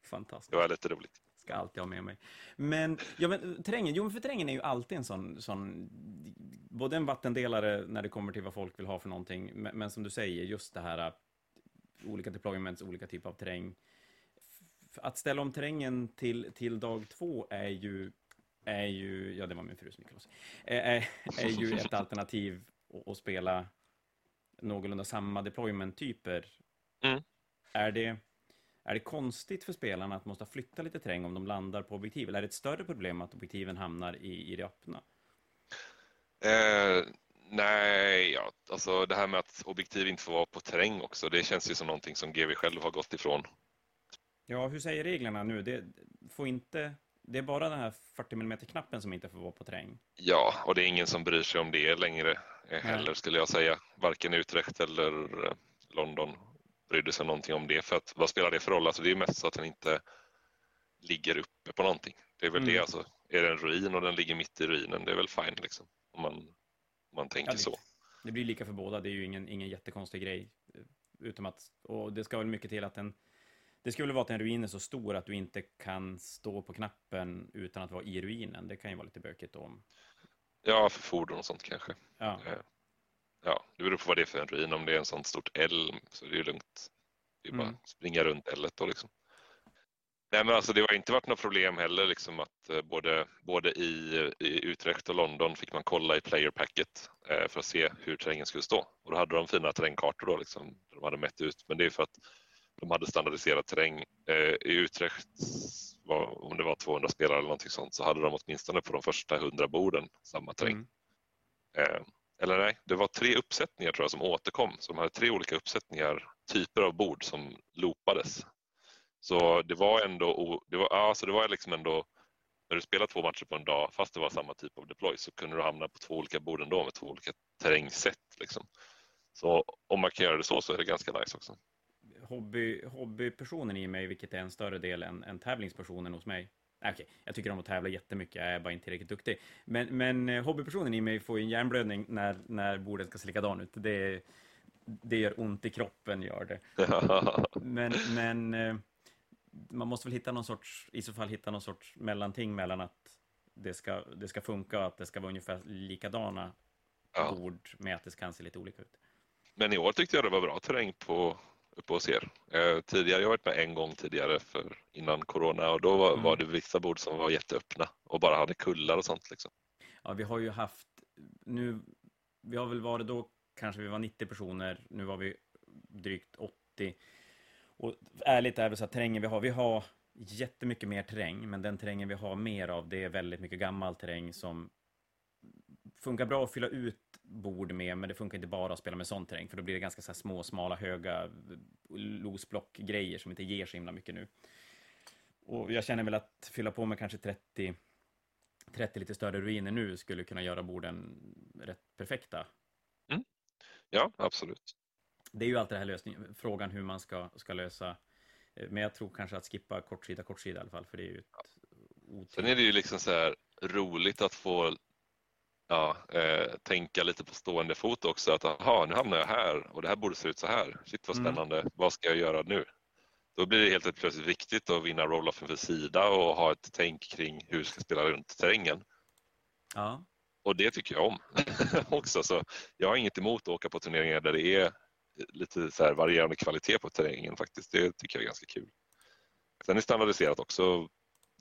Fantastiskt. det var lite roligt. Ska alltid ha med mig. Men, ja men terrängen, jo men för terrängen är ju alltid en sån, sån, både en vattendelare när det kommer till vad folk vill ha för någonting, men, men som du säger, just det här, olika deployments, olika typer av terräng. Att ställa om terrängen till, till dag två är ju, är ju, ja det var min frus mikros, är, är, är ju ett alternativ att, att spela någorlunda samma deployment-typer. Mm. Är det, är det konstigt för spelarna att måste flytta lite terräng om de landar på objektiv? Eller är det ett större problem att objektiven hamnar i, i det öppna? Eh, nej, ja, alltså det här med att objektiv inte får vara på terräng också, det känns ju som någonting som GV själv har gått ifrån. Ja, hur säger reglerna nu? Det, får inte, det är bara den här 40 mm-knappen som inte får vara på terräng. Ja, och det är ingen som bryr sig om det längre eh, heller skulle jag säga. Varken Utrecht eller eh, London brydde sig någonting om det. För att vad spelar det för roll? Alltså det är mest så att den inte ligger uppe på någonting. Det är väl Mm. det alltså. Är det en ruin och den ligger mitt i ruinen, det är väl fine liksom. Om man, man tänker Ja, det- så. Det blir lika för båda, det är ju ingen, ingen jättekonstig grej. eh, Utom att, och det ska väl mycket till att den, det skulle vara att en ruin är så stor att du inte kan stå på knappen utan att vara i ruinen. Det kan ju vara lite bökigt om- Ja, för fordon och sånt kanske. Ja, Eh, Ja, det beror på vad det är för en ruin. Om det är en sånt stort L så är det ju lugnt. Det är bara Mm. springa runt L då liksom. Nej men alltså det har inte varit något problem heller liksom att eh, både, både i, i Utrecht och London fick man kolla i player packet eh, för att se hur terrängen skulle stå. Och då hade de fina terrängkartor då liksom. De hade mätt ut, men det är för att de hade standardiserad terräng. Eh, I Utrecht var, om det var 200 spelare eller någonting sånt, så hade de åtminstone på de första 100 borden samma terräng. Mm. Eh, eller nej, det var tre uppsättningar tror jag som återkom. Så de hade tre olika uppsättningar, typer av bord som loopades. Så det var ändå, det var, alltså det var liksom ändå, när du spelar två matcher på en dag, fast det var samma typ av deploy, så kunde du hamna på två olika bord ändå med två olika terrängsätt. Liksom. Så om man kan göra det så, så är det ganska nice också. Hobby, hobbypersonen i mig, vilket är en större del än, än tävlingspersonen hos mig. Okej, okay, jag tycker om att tävla jättemycket, jag är bara inte tillräckligt duktig. Men, men eh, hobbypersonen i mig får ju en hjärnblödning när, när bordet ska se likadan ut. Det, det gör ont i kroppen, gör det. men, men eh, man måste väl hitta någon sorts, i så fall hitta någon sorts mellanting mellan att det ska, det ska funka och att det ska vara ungefär likadana ja. bord med att det kan se lite olika ut. Men i år tyckte jag det var bra terräng på uppe hos er. Eh, tidigare, jag har varit med en gång tidigare för, innan corona och då var, mm. var det vissa bord som var jätteöppna och bara hade kullar och sånt. Liksom. Ja, vi har ju haft, nu, vi har väl varit då, kanske vi var 90 personer, nu var vi drygt 80. Och ärligt är det så att terrängen vi har, vi har jättemycket mer terräng, men den terrängen vi har mer av, det är väldigt mycket gammal terräng som funkar bra att fylla ut bord med, men det funkar inte bara att spela med sån terräng, för då blir det ganska så små, smala, höga eh, losblock-grejer som inte ger så himla mycket nu. Och jag känner väl att fylla på med kanske 30, 30 lite större ruiner nu skulle kunna göra borden rätt perfekta. Mm. Ja, absolut. Det är ju alltid det här lösningen, frågan hur man ska, ska lösa. Eh, men jag tror kanske att skippa kortsida, kortsida i alla fall, för det är ju ett ja. Sen är det ju liksom så här roligt att få ja, eh, tänka lite på stående fot också. Att aha, nu hamnar jag här och det här borde se ut så här. Shit vad mm. spännande, mm. vad ska jag göra nu? Då blir det helt plötsligt viktigt att vinna roll-offen för sida och ha ett tänk kring hur du ska spela runt terrängen. Ja. Och det tycker jag om också. Så jag har inget emot att åka på turneringar där det är lite så varierande kvalitet på terrängen faktiskt. Det tycker jag är ganska kul. Sen är standardiserat också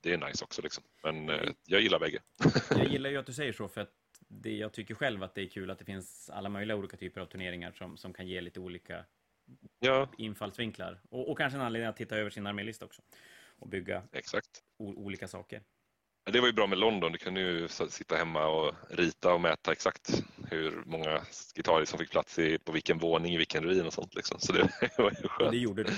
det är nice också liksom. Men eh, jag gillar bägge. jag gillar ju att du säger så för att det, jag tycker själv att det är kul att det finns alla möjliga olika typer av turneringar som, som kan ge lite olika ja. infallsvinklar. Och, och kanske en anledning att titta över sin armélista också. Och bygga Exakt. olika saker. Det var ju bra med London. Du kunde ju sitta hemma och rita och mäta exakt hur många gitarrer som fick plats i, på vilken våning i vilken ruin och sånt. Liksom. Så det var ju skönt. Det gjorde du.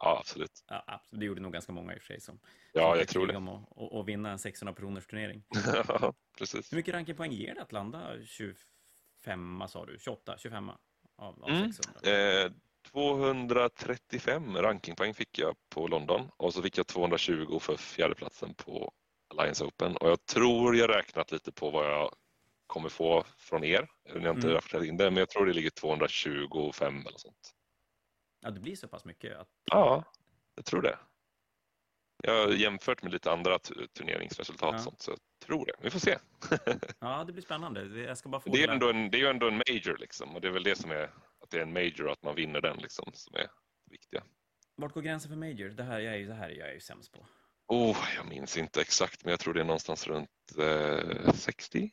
Ja, absolut. Ja, absolut. Det gjorde nog ganska många i och för sig som, ja, jag tror det. om att och, och vinna en 600 personers turnering. ja, precis. Hur mycket rankingpoäng ger det att landa 25, sa du? 28, 25 av, av mm. 600? Eh, 235 rankingpoäng fick jag på London och så fick jag 220 för fjärdeplatsen på Alliance Open och jag tror jag räknat lite på vad jag kommer få från er. Jag har inte mm. rapporterat in det, men jag tror det ligger 225 eller sånt. Ja, det blir så pass mycket? Att... Ja, jag tror det. Jag har jämfört med lite andra turneringsresultat ja. sånt, så jag tror det. Vi får se. ja, det blir spännande. Jag ska bara få det, är ändå en, det är ju ändå en major, liksom, och det är väl det som är att det är en major och att man vinner den liksom, som är det viktiga. Vart går gränsen för major? Det här, jag är ju, det här jag är ju sämst på. Oh, jag minns inte exakt, men jag tror det är någonstans runt eh, 60.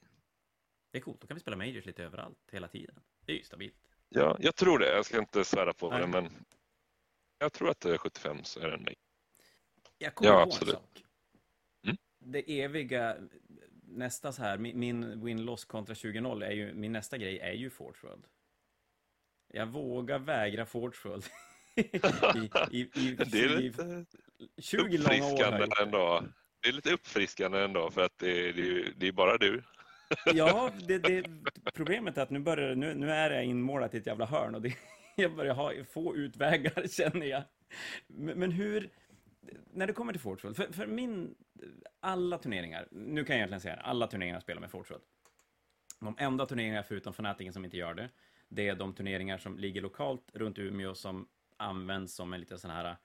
Det är coolt, då kan vi spela majors lite överallt hela tiden. Det är ju stabilt. Ja, jag tror det. Jag ska inte svära på det, men jag tror att det är 75 så är det en mig. Jag kommer ja, på absolut. en sak. Mm? Det eviga, nästa så här, min win-loss kontra 20-0 är ju, min nästa grej är ju Forge World. Jag vågar vägra Forge World. I, i, i, det är lite 20 uppfriskande ändå. Det är lite uppfriskande ändå för att det, det, det är bara du Ja, det, det, problemet är att nu, börjar, nu, nu är jag inmålat i ett jävla hörn och det, jag börjar ha få utvägar, känner jag. Men, men hur, när det kommer till Fortful, för, för min, alla turneringar, nu kan jag egentligen säga alla turneringar spelar med Fortful. De enda turneringar förutom Fanatiken som inte gör det, det är de turneringar som ligger lokalt runt Umeå som används som en liten sån här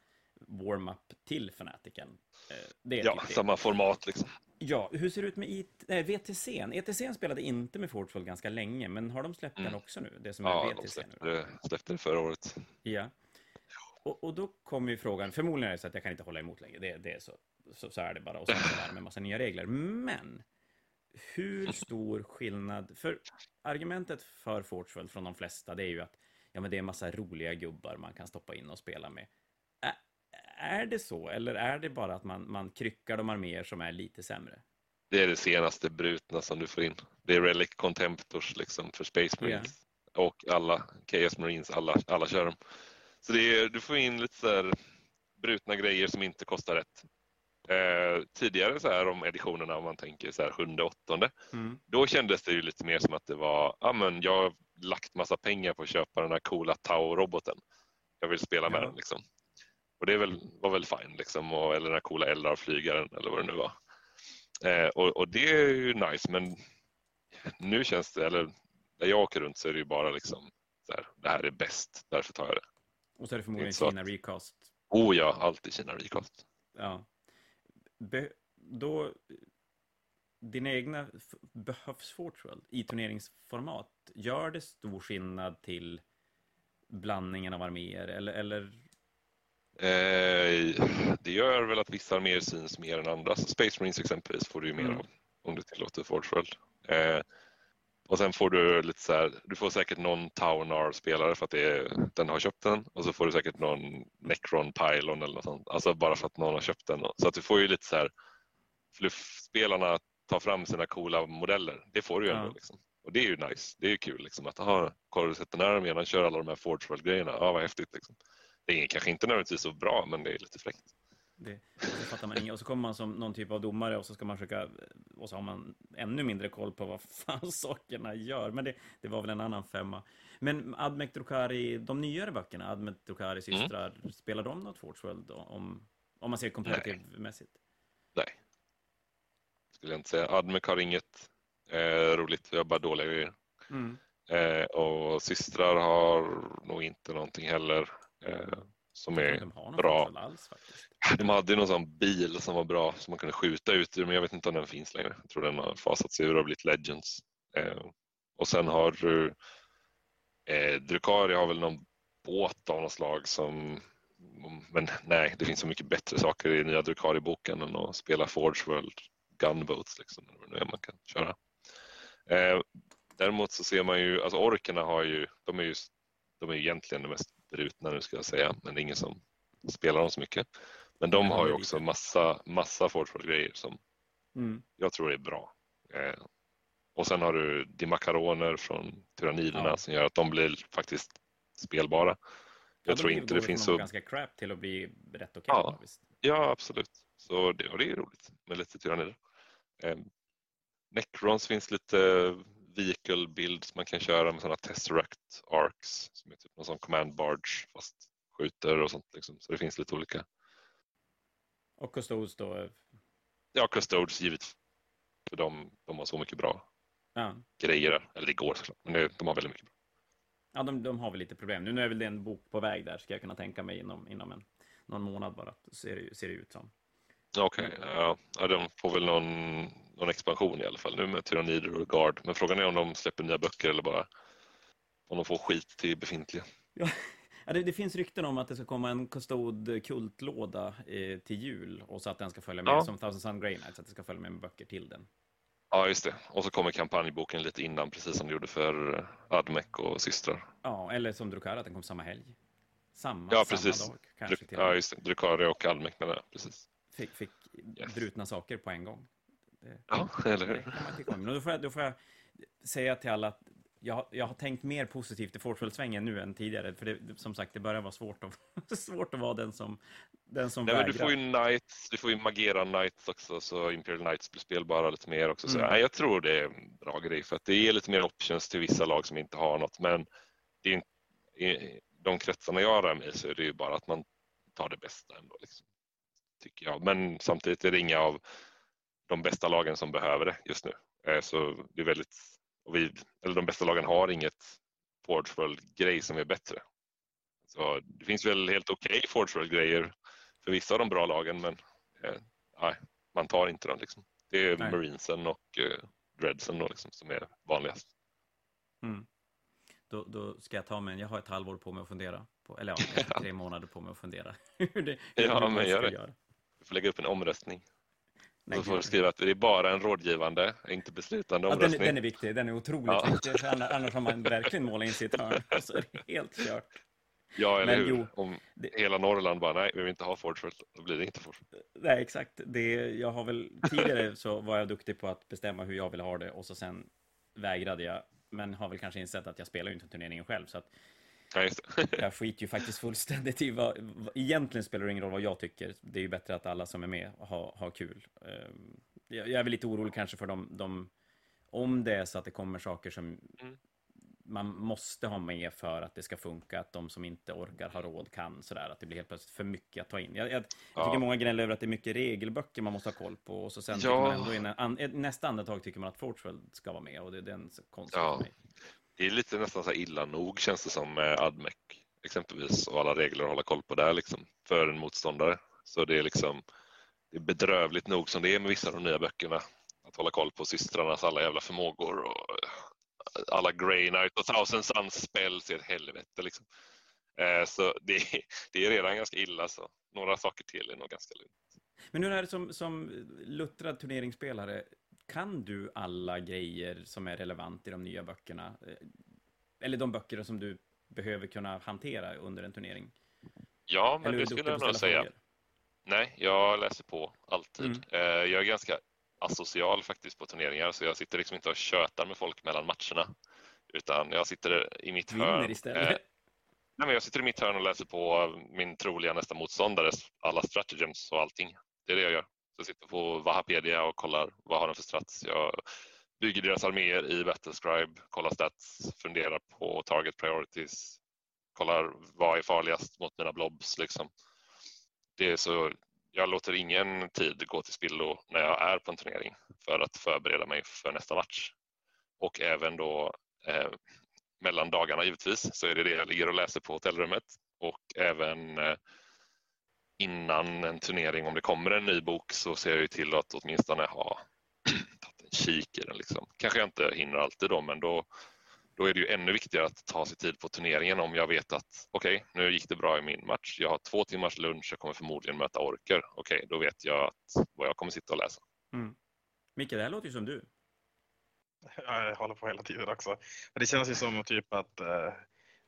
warm-up till Fanatiken. Eh, det ja, typ samma format liksom. Ja, hur ser det ut med IT, nej, VTC? ETC spelade inte med Fortfall ganska länge, men har de släppt mm. den också nu? Det som ja, är VTC de släppte, nu? släppte den förra året. Ja. Och, och, då kommer ju frågan, förmodligen är det så att jag kan inte hålla emot längre, det, det är så, så, så, är det bara, och så är det med massa nya regler. Men, hur stor skillnad, för argumentet för Fortfall från de flesta, det är ju att ja, men det är massa roliga gubbar man kan stoppa in och spela med är det så, eller är det bara att man, man kryckar de arméer som är lite sämre? Det är det senaste brutna som du får in. Det är Relic Contemptors liksom för Space Marines. Yeah. Och alla Chaos Marines, alla, alla kör dem. Så är, du får in lite så här brutna grejer som inte kostar rätt. Eh, tidigare så här om editionerna, om man tänker så här sjunde, åttonde, mm. då kändes det ju lite mer som att det var, ja men jag har lagt massa pengar på att köpa den här coola Tau-roboten. Jag vill spela med ja. den liksom. Och det väl, var väl fine liksom, och, eller den här coola Eldar-flygaren eller vad det nu var. Eh, och, och, det är ju nice, men nu känns det, eller där jag åker runt så är det ju bara liksom, så här, det här är bäst, därför tar jag det. Och så är det förmodligen Kina att, Recast. Oh ja, alltid Kina Recast. Ja. Be, då, dina egna behövs Fortworld i turneringsformat. Gör det stor skillnad till blandningen av arméer eller, eller? Eh, det gör väl att vissa arméer syns mer än andra. Så Space Marines exempelvis får du ju mer mm. av om du tillåter Fortworld. Eh, och sen får du lite så här, du får säkert någon Taunar-spelare för att är, den har köpt den och så får du säkert någon Necron Pylon eller något sånt. Alltså bara för att någon har köpt den. Så att du får ju lite så här fluffspelarna tar fram sina coola modeller. Det får du ju ändå. Ja. Liksom. Och det är ju nice. Det är ju kul liksom att, aha, har du sett den här armén? Han kör alla de här Forge World-grejerna. Ja, vad häftigt liksom. Det är kanske inte nödvändigtvis så bra, men det är lite fräckt. Det, det fattar man inget. Och så kommer man som någon typ av domare och så ska man försöka, och så har man ännu mindre koll på vad fan sakerna gör. Men det, det var väl en annan femma. Men Admec Drukari, de nyare böckerna, Admec Drukari mm. systrar, mm. spelar de något Forge om, om man ser comparative-mässigt? Nej. Nej. Skulle jag inte säga. Admec har inget eh, roligt, jag har bara dåliga grejer. Mm. Eh, och systrar har nog inte någonting heller. Eh, som är de bra. Alls, de hade någon sån bil som var bra som man kunde skjuta ut ur men jag vet inte om den finns längre. Jag tror den har fasats ur och blivit Legends. Eh, och sen har du eh, Drukari har väl någon båt av något slag som men nej, det finns så mycket bättre saker i nya Drukari-boken än att spela Forge World Gunboats. Liksom, eller man kan köra. Eh, däremot så ser man ju, alltså orkerna har ju, de är ju, de är egentligen det mest brutna nu ska jag säga, men det är ingen som spelar dem så mycket. Men de har ju också massa, massa grejer som mm. jag tror är bra. Eh, och sen har du dimakaroner från tyranniderna ja. som gör att de blir faktiskt spelbara. Jag ja, tror inte det finns så... ganska crap till att bli rätt okej. Ja. ja, absolut. Så det, och det är roligt med lite tyrannider. Eh, Necrons finns lite vehicle builds man kan köra med sådana Tesseract Arcs som är typ någon sån command barge fast skjuter och sånt. Liksom. Så det finns lite olika. Och Custodes då? Ja, Custodes givet för de, de har så mycket bra ja. grejer. Eller det går såklart, men det, de har väldigt mycket bra. Ja, de, de har väl lite problem. Nu är väl det en bok på väg där, ska jag kunna tänka mig inom, inom en, någon månad bara, ser ser det ut som. Okej, okay, ja. ja. De får väl någon, någon expansion i alla fall nu med Tyrannider och Guard. Men frågan är om de släpper nya böcker eller bara om de får skit till befintliga. Ja, det, det, finns rykten om att det ska komma en Custode-kultlåda eh, till jul och så att den ska följa med ja. som Thousand Sun Grey Knights, att det ska följa med, med böcker till den. Ja, just det. Och så kommer kampanjboken lite innan, precis som det gjorde för eh, Admec och systrar. Ja, eller som Drukara, att den kom samma helg. Samma, ja, precis. samma dag. Kanske till ja, just det. Drukari och Admec med det, precis. Fick, fick yes. brutna saker på en gång. Det, ja, eller hur? Då får, jag, då får jag säga till alla att jag, jag har tänkt mer positivt i Fortfull-svängen nu än tidigare, för det, som sagt, det börjar vara svårt att, svårt att vara den som, den som nej, vägrar. du får ju Knights, du får ju Magera Knights också, så Imperial Knights blir spelbara lite mer också. Så, mm. nej, jag tror det är en bra grej, för att det ger lite mer options till vissa lag som inte har något, men det är i de kretsarna jag rör mig så är det ju bara att man tar det bästa ändå. Liksom, tycker jag. Men samtidigt är det inga av de bästa lagen som behöver det just nu. Eh, så det är väldigt vi, eller de bästa lagen har inget Forgeworld-grej som är bättre. Så det finns väl helt okej okay Forgeworld-grejer för vissa av de bra lagen men eh, nej, man tar inte dem. Liksom. Det är nej. Marinesen och eh, Dreadsen då, liksom, som är vanligast. Mm. Då, då, ska jag ta mig jag har ett halvår på mig att fundera. På, eller ja, tre månader på mig att fundera. hur det, hur ja, men gör det. Göra. Du får lägga upp en omröstning. Nej, då får du skriva att det är bara en rådgivande, inte beslutande omröstning. Ja, den, den, är viktig, den är otroligt ja. viktig. Annars har man verkligen målat in sitt hörn. Så är det helt kört. Ja, eller Men hur? jo, Om det- hela Norrland bara, nej, vi vill inte ha Forgeworld, då blir det inte Forgeworld. Nej, exakt. Det, jag har väl, tidigare så var jag duktig på att bestämma hur jag ville ha det och så sen vägrade jag. Men har väl kanske insett att jag spelar ju inte turneringen själv, så att Ja, jag skiter ju faktiskt fullständigt i vad... vad- Egentligen spelar det ingen roll vad jag tycker. Det är ju bättre att alla som är med har, har kul. Ehm, Jag, är väl lite orolig kanske för de, de... Om det är så att det kommer saker som Mm. man måste ha med för att det ska funka, att de som inte orkar ha råd kan sådär, att det blir helt plötsligt för mycket att ta in. Jag, jag, jag Ja. tycker många gnäller över att det är mycket regelböcker man måste ha koll på och så sen Ja. tycker man ändå i nästa andetag tycker man att Fortworld ska vara med och det, det är en så konstigt Ja. för mig. Det är lite nästan så illa nog känns det som med Admec exempelvis och alla regler att hålla koll på där liksom för en motståndare. Så det är liksom det är bedrövligt nog som det är med vissa av de nya böckerna. Att hålla koll på systrarnas alla jävla förmågor och eh, alla Grey Knight och Thousand Suns spells är ett helvete liksom. Eh, så det, är- det är redan ganska illa så några saker till är nog ganska lugnt. Men hur är det som, som luttrad turneringsspelare? Kan du alla grejer som är relevant i de nya böckerna? Eh, Eller de böcker som du behöver kunna hantera under en turnering? Ja, men det skulle jag nog säga. frågor? Nej, jag läser på alltid. Mm. Eh, Jag är ganska asocial faktiskt på turneringar så jag sitter liksom inte och tjötar med folk mellan matcherna. Utan jag sitter i mitt hörn. Vinner istället. Eh, Nej, men jag sitter i mitt hörn och läser på min troliga nästa motståndares alla stratagems och allting. Det är det jag gör. Så jag sitter på Wahapedia och kollar vad har de för strats. Jag bygger deras arméer i Battlescribe, kollar stats, funderar på target priorities, kollar vad är farligast mot mina blobs. Liksom. Det är så, jag låter ingen tid gå till spillo när jag är på en turnering för att förbereda mig för nästa match. Och även då eh, mellan dagarna givetvis så är det det jag ligger och läser på hotellrummet och även eh, innan en turnering om det kommer en ny bok så ser jag ju till att åtminstone ha tagit en kik i den. Liksom. Kanske jag inte hinner alltid då men då, då är det ju ännu viktigare att ta sig tid på turneringen om jag vet att okej, okay, nu gick det bra i min match. Jag har två timmars lunch, jag kommer förmodligen möta orker. Okej, okay, då vet jag att, vad jag kommer sitta och läsa. Mm. Micke, det här låter ju som du. Jag håller på hela tiden också. Men det känns ju som typ att eh,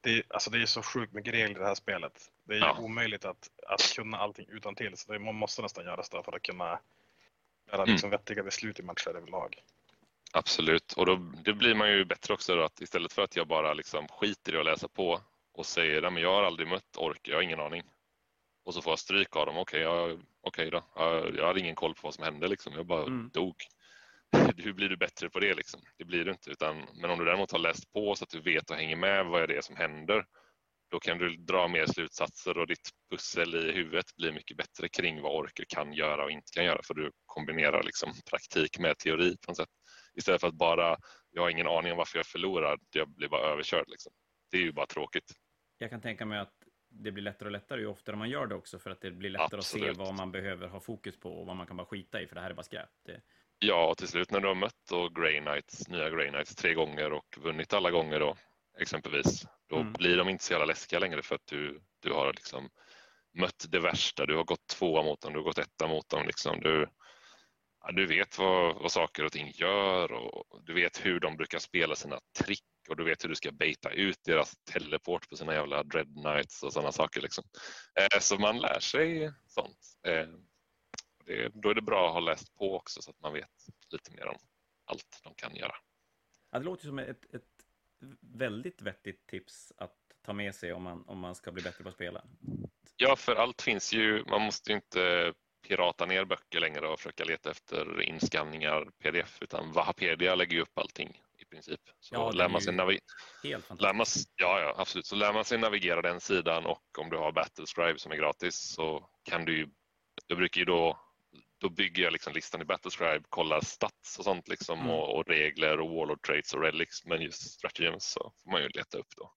det, är, alltså det är så sjukt mycket regler i det här spelet. Det är Ja. omöjligt att, att kunna allting utan till så det, man måste nästan göra det för att kunna göra Mm. liksom vettiga beslut i matcher överlag. Absolut, och då det blir man ju bättre också då, att istället för att jag bara liksom skiter i att läsa på och säger att jag har aldrig mött ork, jag har ingen aning. Och så får jag stryk av dem. Okej, jag, okej då. Jag, jag hade ingen koll på vad som hände liksom. Jag bara Mm. dog. Hur blir du bättre på det liksom? Det blir du inte. Utan, men om du däremot har läst på så att du vet och hänger med vad är det som händer. Då kan du dra mer slutsatser och ditt pussel i huvudet blir mycket bättre kring vad orker kan göra och inte kan göra. För du kombinerar liksom praktik med teori på något sätt. Istället för att bara, jag har ingen aning om varför jag förlorar, jag blir bara överkörd. Liksom. Det är ju bara tråkigt. Jag kan tänka mig att det blir lättare och lättare ju oftare man gör det också för att det blir lättare Absolut. att se vad man behöver ha fokus på och vad man kan bara skita i för det här är bara skräp. Det, Ja, och till slut när du har mött då Grey Knights, nya Grey Knights tre gånger och vunnit alla gånger då exempelvis, då Mm. blir de inte så jävla läskiga längre för att du, du har liksom mött det värsta. Du har gått tvåa mot dem, du har gått etta mot dem. Liksom. Du, ja, du vet vad, vad saker och ting gör och du vet hur de brukar spela sina trick och du vet hur du ska baita ut deras teleport på sina jävla Dread Knights och sådana saker. Liksom. Eh, så man lär sig sånt. Eh, det, då är det bra att ha läst på också så att man vet lite mer om allt de kan göra. ja, det låter som ett, ett väldigt vettigt tips att ta med sig om man, om man ska bli bättre på att spela. Ja, för allt finns ju. Man måste ju inte pirata ner böcker längre och försöka leta efter inskanningar pdf utan Wahapedia lägger ju upp allting i princip. Så Ja, lär är man sig lär man, ja, ja, absolut. Så lär man sig navigera den sidan och om du har Battlescribe som är gratis så kan du ju, jag brukar ju då då bygger jag liksom listan i Battlescribe, kollar stats och sånt liksom Mm. och, och regler och warlord traits och relics. Men just stratagems så får man ju leta upp då.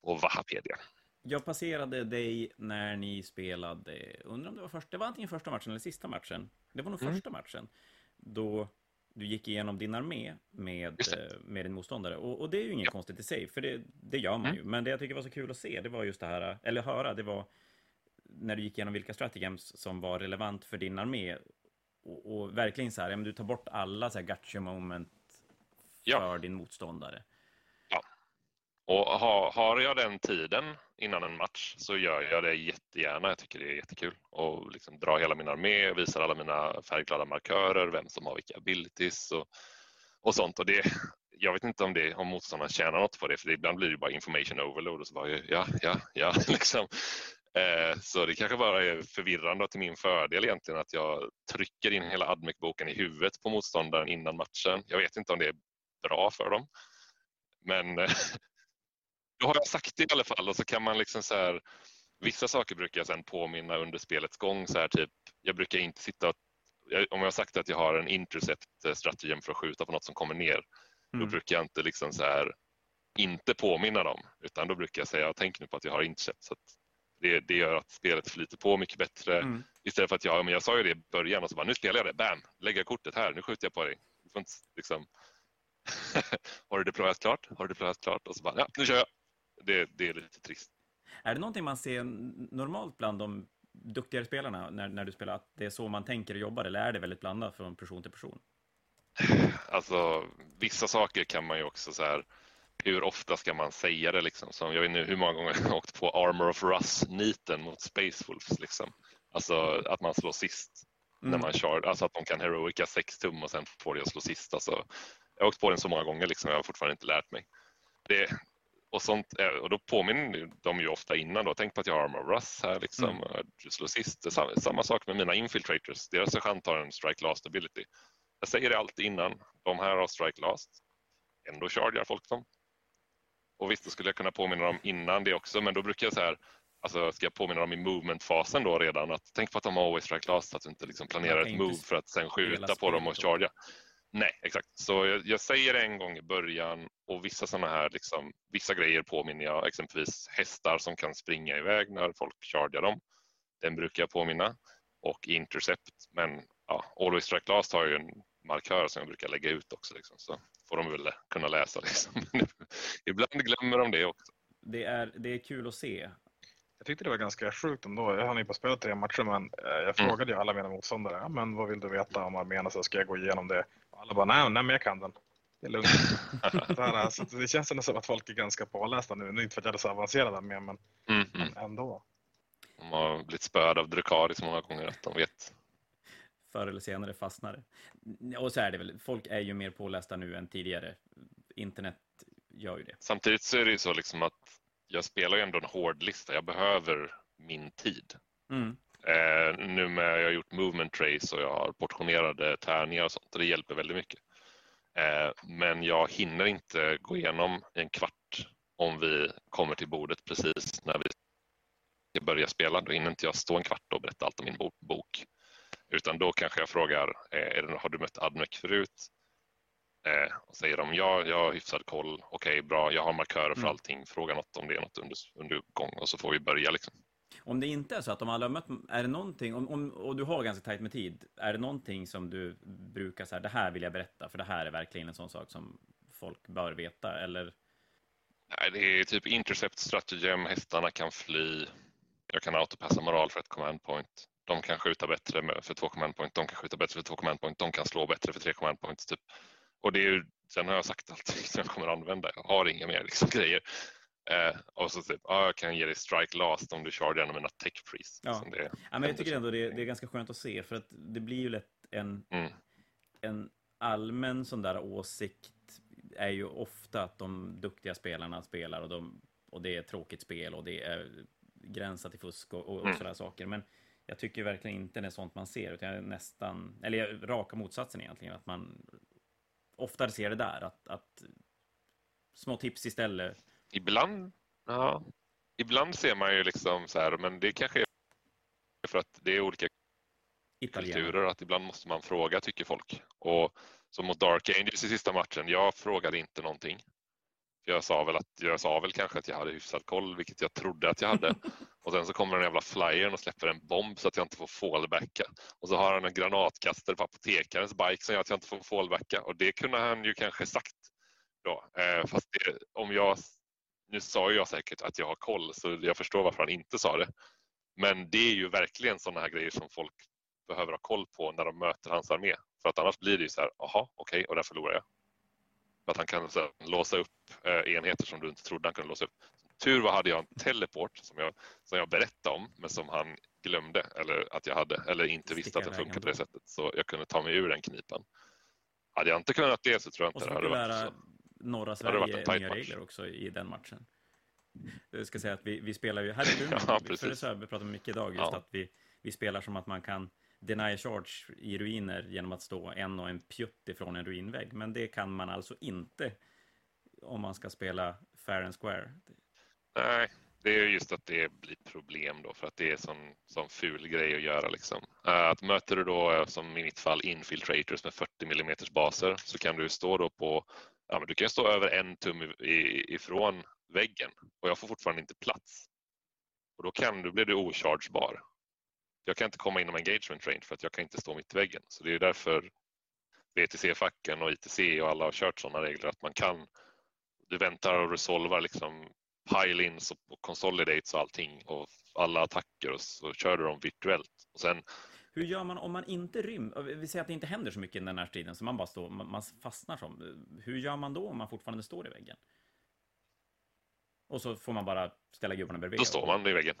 Och Wahapedia. Jag passerade dig när ni spelade, undrar om det var första, det var antingen första matchen eller sista matchen. Det var nog Mm. första matchen. Då du gick igenom din armé med, eh, med din motståndare. Och, och det är ju inget Ja. konstigt i sig, för det, det gör man Mm. ju. Men det jag tycker var så kul att se, det var just det här, eller höra, det var när du gick igenom vilka stratagems som var relevant för din armé. Och, och verkligen så här, ja, men du tar bort alla så här gotcha moment Ja. för din motståndare. Och har, har jag den tiden innan en match så gör jag det jättegärna. Jag tycker det är jättekul och liksom dra hela min armé, visar alla mina färgglada markörer, vem som har vilka abilities och, och sånt. Och det, jag vet inte om, det, om motståndaren tjänar något på det, för ibland blir det bara information overload och så bara ja, ja, ja, liksom. Eh, så det kanske bara är förvirrande och till min fördel egentligen att jag trycker in hela Admec-boken i huvudet på motståndaren innan matchen. Jag vet inte om det är bra för dem. Men eh, då har jag sagt det i alla fall och så kan man liksom så här, vissa saker brukar jag sen påminna under spelets gång. Så här, typ, jag brukar inte sitta och, om jag har sagt att jag har en intercept strategi för att skjuta på något som kommer ner, mm. då brukar jag inte liksom så här, inte påminna dem, utan då brukar jag säga, tänk nu på att jag har intercept. Så det, det gör att spelet flyter på mycket bättre. Mm. Istället för att jag, men jag sa ju det i början och så bara, nu spelar jag det, bam, lägger kortet här, nu skjuter jag på dig. Du får inte, liksom... har du deployat klart? Har du deployat klart? Och så bara, ja, nu kör jag det, det är lite trist. Är det någonting man ser normalt bland de duktigare spelarna när, när du spelar, att det är så man tänker och jobbar, eller är det väldigt blandat från person till person? Alltså, vissa saker kan man ju också så här, hur ofta ska man säga det liksom? Som, jag vet inte hur många gånger jag har åkt på Armor of Russ-niten mot Space Wolves liksom. Alltså att man slår sist mm. när man kör, alltså att de kan heroica sex tum och sen får det att slå sist. Alltså, jag har åkt på den så många gånger liksom, jag har fortfarande inte lärt mig. Det, och, sånt, och då påminner de ju ofta innan då, tänk på att jag har Armor Russ här liksom, mm. du slår sist. Samma, samma sak med mina infiltrators, deras sergeant har en strike last ability. Jag säger det alltid innan, de här har strike last. Ändå chargear folk dem. Och visst, då skulle jag kunna påminna dem innan det också, men då brukar jag så här, alltså ska jag påminna dem i movement-fasen då redan att tänk på att de har always strike last, så att du inte liksom planerar ett move för att sen skjuta på dem och chargea. Nej, exakt. Så jag, jag, säger en gång i början och vissa sådana här, liksom, vissa grejer påminner jag, exempelvis hästar som kan springa iväg när folk chargear dem. Den brukar jag påminna. Och intercept, men ja, Always Strike Last har ju en markör som jag brukar lägga ut också. Liksom, så får de väl kunna läsa. Liksom. Ibland glömmer de det också. Det är, det är kul att se. Jag tyckte det var ganska sjukt ändå. Jag hann ju på spelat tre matcher men eh, jag mm. frågade ju alla mina motståndare. Ja, men vad vill du veta om armén? Så ska jag gå igenom det. Alla bara, nej, nej men jag kan den. Det är lugnt. det, här, alltså, det känns ändå som att folk är ganska pålästa nu. Inte för att jag är så avancerad armé, men mm, mm. ändå. De har blivit spöade av Drukari så många gånger att de vet. Förr eller senare fastnar det. Och så är det väl, folk är ju mer pålästa nu än tidigare. Internet gör ju det. Samtidigt så är det ju så liksom att jag spelar ju ändå en hård lista. Jag behöver min tid. Mm. Eh, nu med jag har gjort movement trace och jag har portionerade tärningar och sånt och det hjälper väldigt mycket. Eh, men jag hinner inte gå igenom en kvart om vi kommer till bordet precis när vi ska börja spela. Då hinner inte jag stå en kvart och berätta allt om min bok. Utan då kanske jag frågar, eh, har du mött Admec förut? Eh, och säger de ja, jag har hyfsad koll, okej okay, bra, jag har markörer för mm. allting, fråga något om det är något under, under gång och så får vi börja. Liksom. Om det inte är så att de alla har mött, är det någonting, om, om, och du har ganska tajt med tid, är det någonting som du brukar säga, det här vill jag berätta, för det här är verkligen en sån sak som folk bör veta, eller? Nej, det är typ intercept stratagem, hästarna kan fly, jag kan autopassa moral för ett command point. De kan skjuta bättre för två command point, de kan skjuta bättre för två command point, de kan slå bättre för tre command points. Typ. Och det är, sen har jag sagt allt som jag kommer använda, jag har inga mer liksom, grejer. Eh, och så typ, ah, jag kan ge dig strike last om du genom en attack freeze. Ja. Det, ja, men jag tycker ändå det, det, är ganska skönt att se för att det blir ju lätt en, mm. en allmän sån där åsikt är ju ofta att de duktiga spelarna spelar och, de, och det är tråkigt spel och det är gränsat till fusk och, och, och mm. sådana saker. Men jag tycker verkligen inte det är sånt man ser, utan jag nästan, eller raka motsatsen egentligen, att man oftare ser det där, att, att små tips istället Ibland, ja, ibland ser man ju liksom så här, men det kanske är för att det är olika Italien. kulturer, att ibland måste man fråga tycker folk. Och som mot Dark Angels i sista matchen, jag frågade inte någonting. Jag sa väl, att, jag sa väl kanske att jag hade hyfsad koll, vilket jag trodde att jag hade. Och sen så kommer den jävla flyern och släpper en bomb så att jag inte får fallbacka. Och så har han en granatkastare på apotekarens bike som gör att jag inte får fallbacka. Och det kunde han ju kanske sagt då. Eh, fast det, om jag nu sa jag säkert att jag har koll så jag förstår varför han inte sa det. Men det är ju verkligen sådana här grejer som folk behöver ha koll på när de möter hans armé. För att annars blir det ju så här, aha, okej, okay, och där förlorar jag. Att han kan så, låsa upp eh, enheter som du inte trodde han kunde låsa upp. Tur var hade jag en teleport som jag, som jag berättade om men som han glömde eller att jag hade eller inte visste att det funkade på det sättet. Så jag kunde ta mig ur den knipan. Hade jag inte kunnat det så tror jag inte det hade varit så. norra Sverige nya regler också i den matchen. Jag ska säga att vi, vi spelar ju här i Umeå, ja, för det så här, vi pratar mycket idag, just ja. att vi, vi spelar som att man kan deny charge i ruiner genom att stå en och en pjutt ifrån en ruinvägg. Men det kan man alltså inte om man ska spela fair and square. Nej, det är just att det blir problem då för att det är sån, sån ful grej att göra. Liksom. Eh, att möter du då, eh, som i mitt fall, infiltrators med 40 mm baser så kan du stå då på, ja, men du kan stå över en tum ifrån väggen och jag får fortfarande inte plats. Och då kan du, blir du ochargebar. Jag kan inte komma inom engagement range för att jag kan inte stå mitt i väggen. Så det är därför VTC-facken och ITC och alla har kört sådana regler att man kan, du väntar och resolvar liksom pile-ins och consolidates och allting och alla attacker och så kör du dem virtuellt. Och sen, hur gör man om man inte rymmer? Vi säger att det inte händer så mycket i den här striden, så man bara står, man fastnar som. Hur gör man då om man fortfarande står i väggen? Och så får man bara ställa gubbarna bredvid? Då står man i väggen.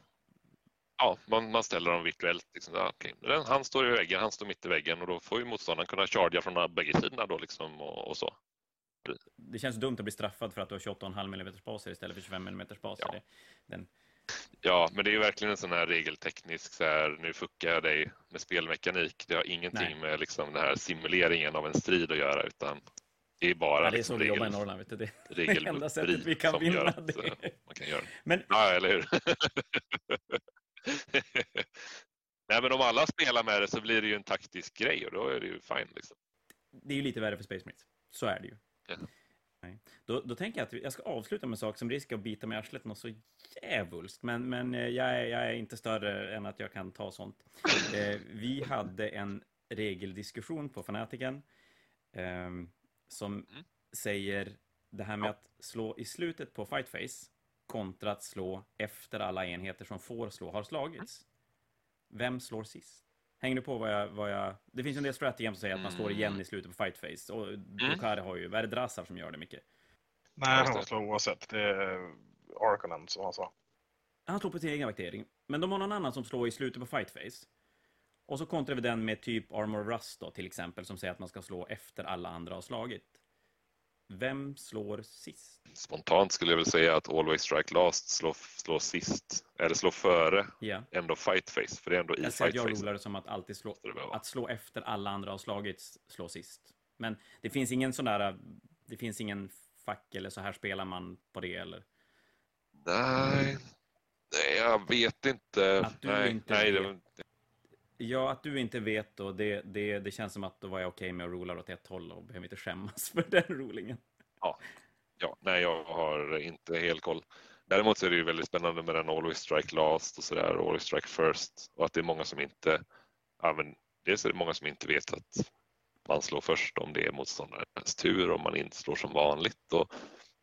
Ja, man, man ställer dem virtuellt. Liksom. Ja, okay. Han står i väggen, han står mitt i väggen och då får ju motståndaren kunna chargea från bägge sidorna då liksom och, och så. Det känns dumt att bli straffad för att du har 28,5 mm baser istället för 25 mm baser. Ja. Den... ja, men det är ju verkligen en sån här regelteknisk, så här, nu fuckar jag dig med spelmekanik. Det har ingenting Nej. med liksom, den här simuleringen av en strid att göra, utan det är bara... Ja, det är så vi jobbar i Norrland, vet du. Det är det enda sättet vi kan vinna. Att, det. Man kan göra. Men... Ja, eller hur? Nej, men om alla spelar med det så blir det ju en taktisk grej och då är det ju fine. Liksom. Det är ju lite värre för Space Marines. Så är det ju. Ja. Nej. Då, då tänker jag att jag ska avsluta med en sak som riskerar att bita mig i arslet något så jävulst. Men, men eh, jag, är, jag är inte större än att jag kan ta sånt. Eh, vi hade en regeldiskussion på Fanatiken eh, som mm. säger det här med att slå i slutet på Fightface kontra att slå efter alla enheter som får slå har slagits. Vem slår sist? Hänger du på vad jag... Vad jag... Det finns en del strategier som säger att man slår igen i slutet på fightface. Och mm. har ju... Vad är det Drassar som gör det mycket? Nej, han slår oavsett. Det är Arkonen som han sa. Han slår på sin egen vaktering. Men de har någon annan som slår i slutet på fightface. Och så kontrar vi den med typ Armor Rust då, till exempel, som säger att man ska slå efter alla andra har slagit. Vem slår sist? Spontant skulle jag väl säga att Always Strike Last slår, slår sist, eller slår före yeah. ändå Fight Face, för det är ändå i jag Fight Face. Jag rolar det som att alltid slå, att slå efter alla andra har slagits, slå sist. Men det finns ingen sån där, det finns ingen fack eller så här spelar man på det eller? Nej, nej jag vet inte. Att du nej, inte nej, vet. Det, Ja, att du inte vet då, det, det, det känns som att då var jag okej okay med att rola åt ett håll och behöver inte skämmas för den rolingen. Ja, ja nej, jag har inte helt koll. Däremot så är det ju väldigt spännande med den Always Strike Last och sådär, Always Strike First och att det är många som inte, ja men dels är det många som inte vet att man slår först om det är motståndarens tur, om man inte slår som vanligt och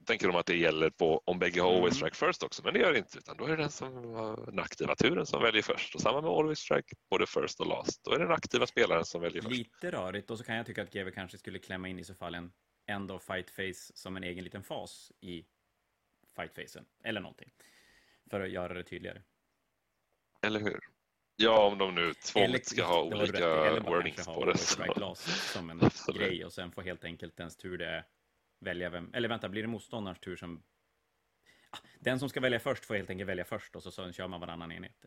tänker de att det gäller på om bägge har always mm. strike first också, men det gör det inte, utan då är det den som den aktiva turen som väljer först. Och samma med always strike, både first och last. Då är det den aktiva spelaren som väljer först. Lite rörigt, och så kan jag tycka att GW kanske skulle klämma in i så fall en end of fight face som en egen liten fas i fight facen, eller någonting. För att göra det tydligare. Eller hur? Ja, om de nu tvångt ska ha olika wordings på det. Eller som en grej och sen får helt enkelt ens tur det är välja vem, eller vänta, blir det motståndarens tur som... Den som ska välja först får helt enkelt välja först och så, så kör man varannan enhet.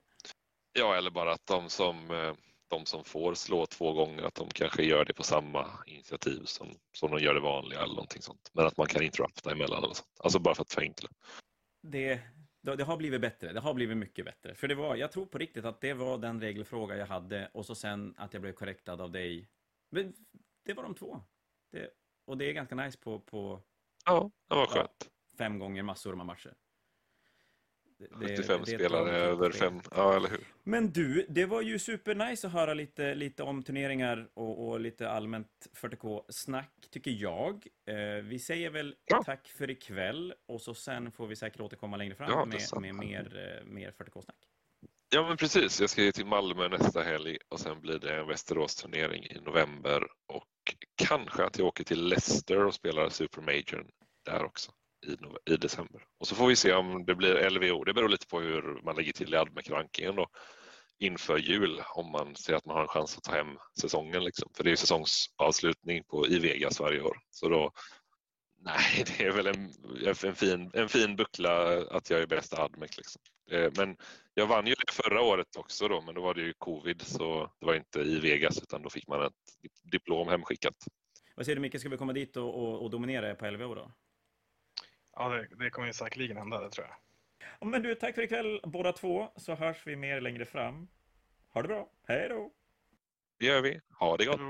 Ja, eller bara att de som, eh, de som får slå två gånger, att de kanske gör det på samma initiativ som, som de gör det vanliga eller någonting sånt. Men att man kan interrupta emellan eller sånt. Alltså bara för att förenkla. Det, det har blivit bättre. Det har blivit mycket bättre. För det var, jag tror på riktigt att det var den regelfråga jag hade och så sen att jag blev korrektad av dig. Men det var de två. Det, och det är ganska nice på, på ja, det var skönt. Fem gånger massor med matcher. Det, 75 det, spelare över fem, ja eller hur. Men du, det var ju supernice att höra lite, lite om turneringar och, och lite allmänt 40K-snack, tycker jag. Eh, vi säger väl ja. tack för ikväll och så sen får vi säkert återkomma längre fram ja, med, med mer, eh, mer 40K-snack. Ja men precis, jag ska ju till Malmö nästa helg och sen blir det en Västerås-turnering i november och kanske att jag åker till Leicester och spelar Super Major där också i, i december. Och så får vi se om det blir LVO. Det beror lite på hur man lägger till i Admec-rankingen då inför jul om man ser att man har en chans att ta hem säsongen. Liksom. För det är säsongsavslutning på, i Vegas varje år. Så då, nej, det är väl en, en, fin, en fin buckla att jag är bästa Admec. Liksom. Eh, men jag vann ju det förra året också då, men då var det ju covid så det var inte i Vegas utan då fick man ett diplom hemskickat. Vad säger du Micke, ska vi komma dit och, och, och dominera på LVO då? Ja, det, det kommer ju säkerligen hända, det tror jag. Ja, men du, tack för ikväll båda två, så hörs vi mer längre fram. Ha det bra, hej då! Det gör vi, ha det gott!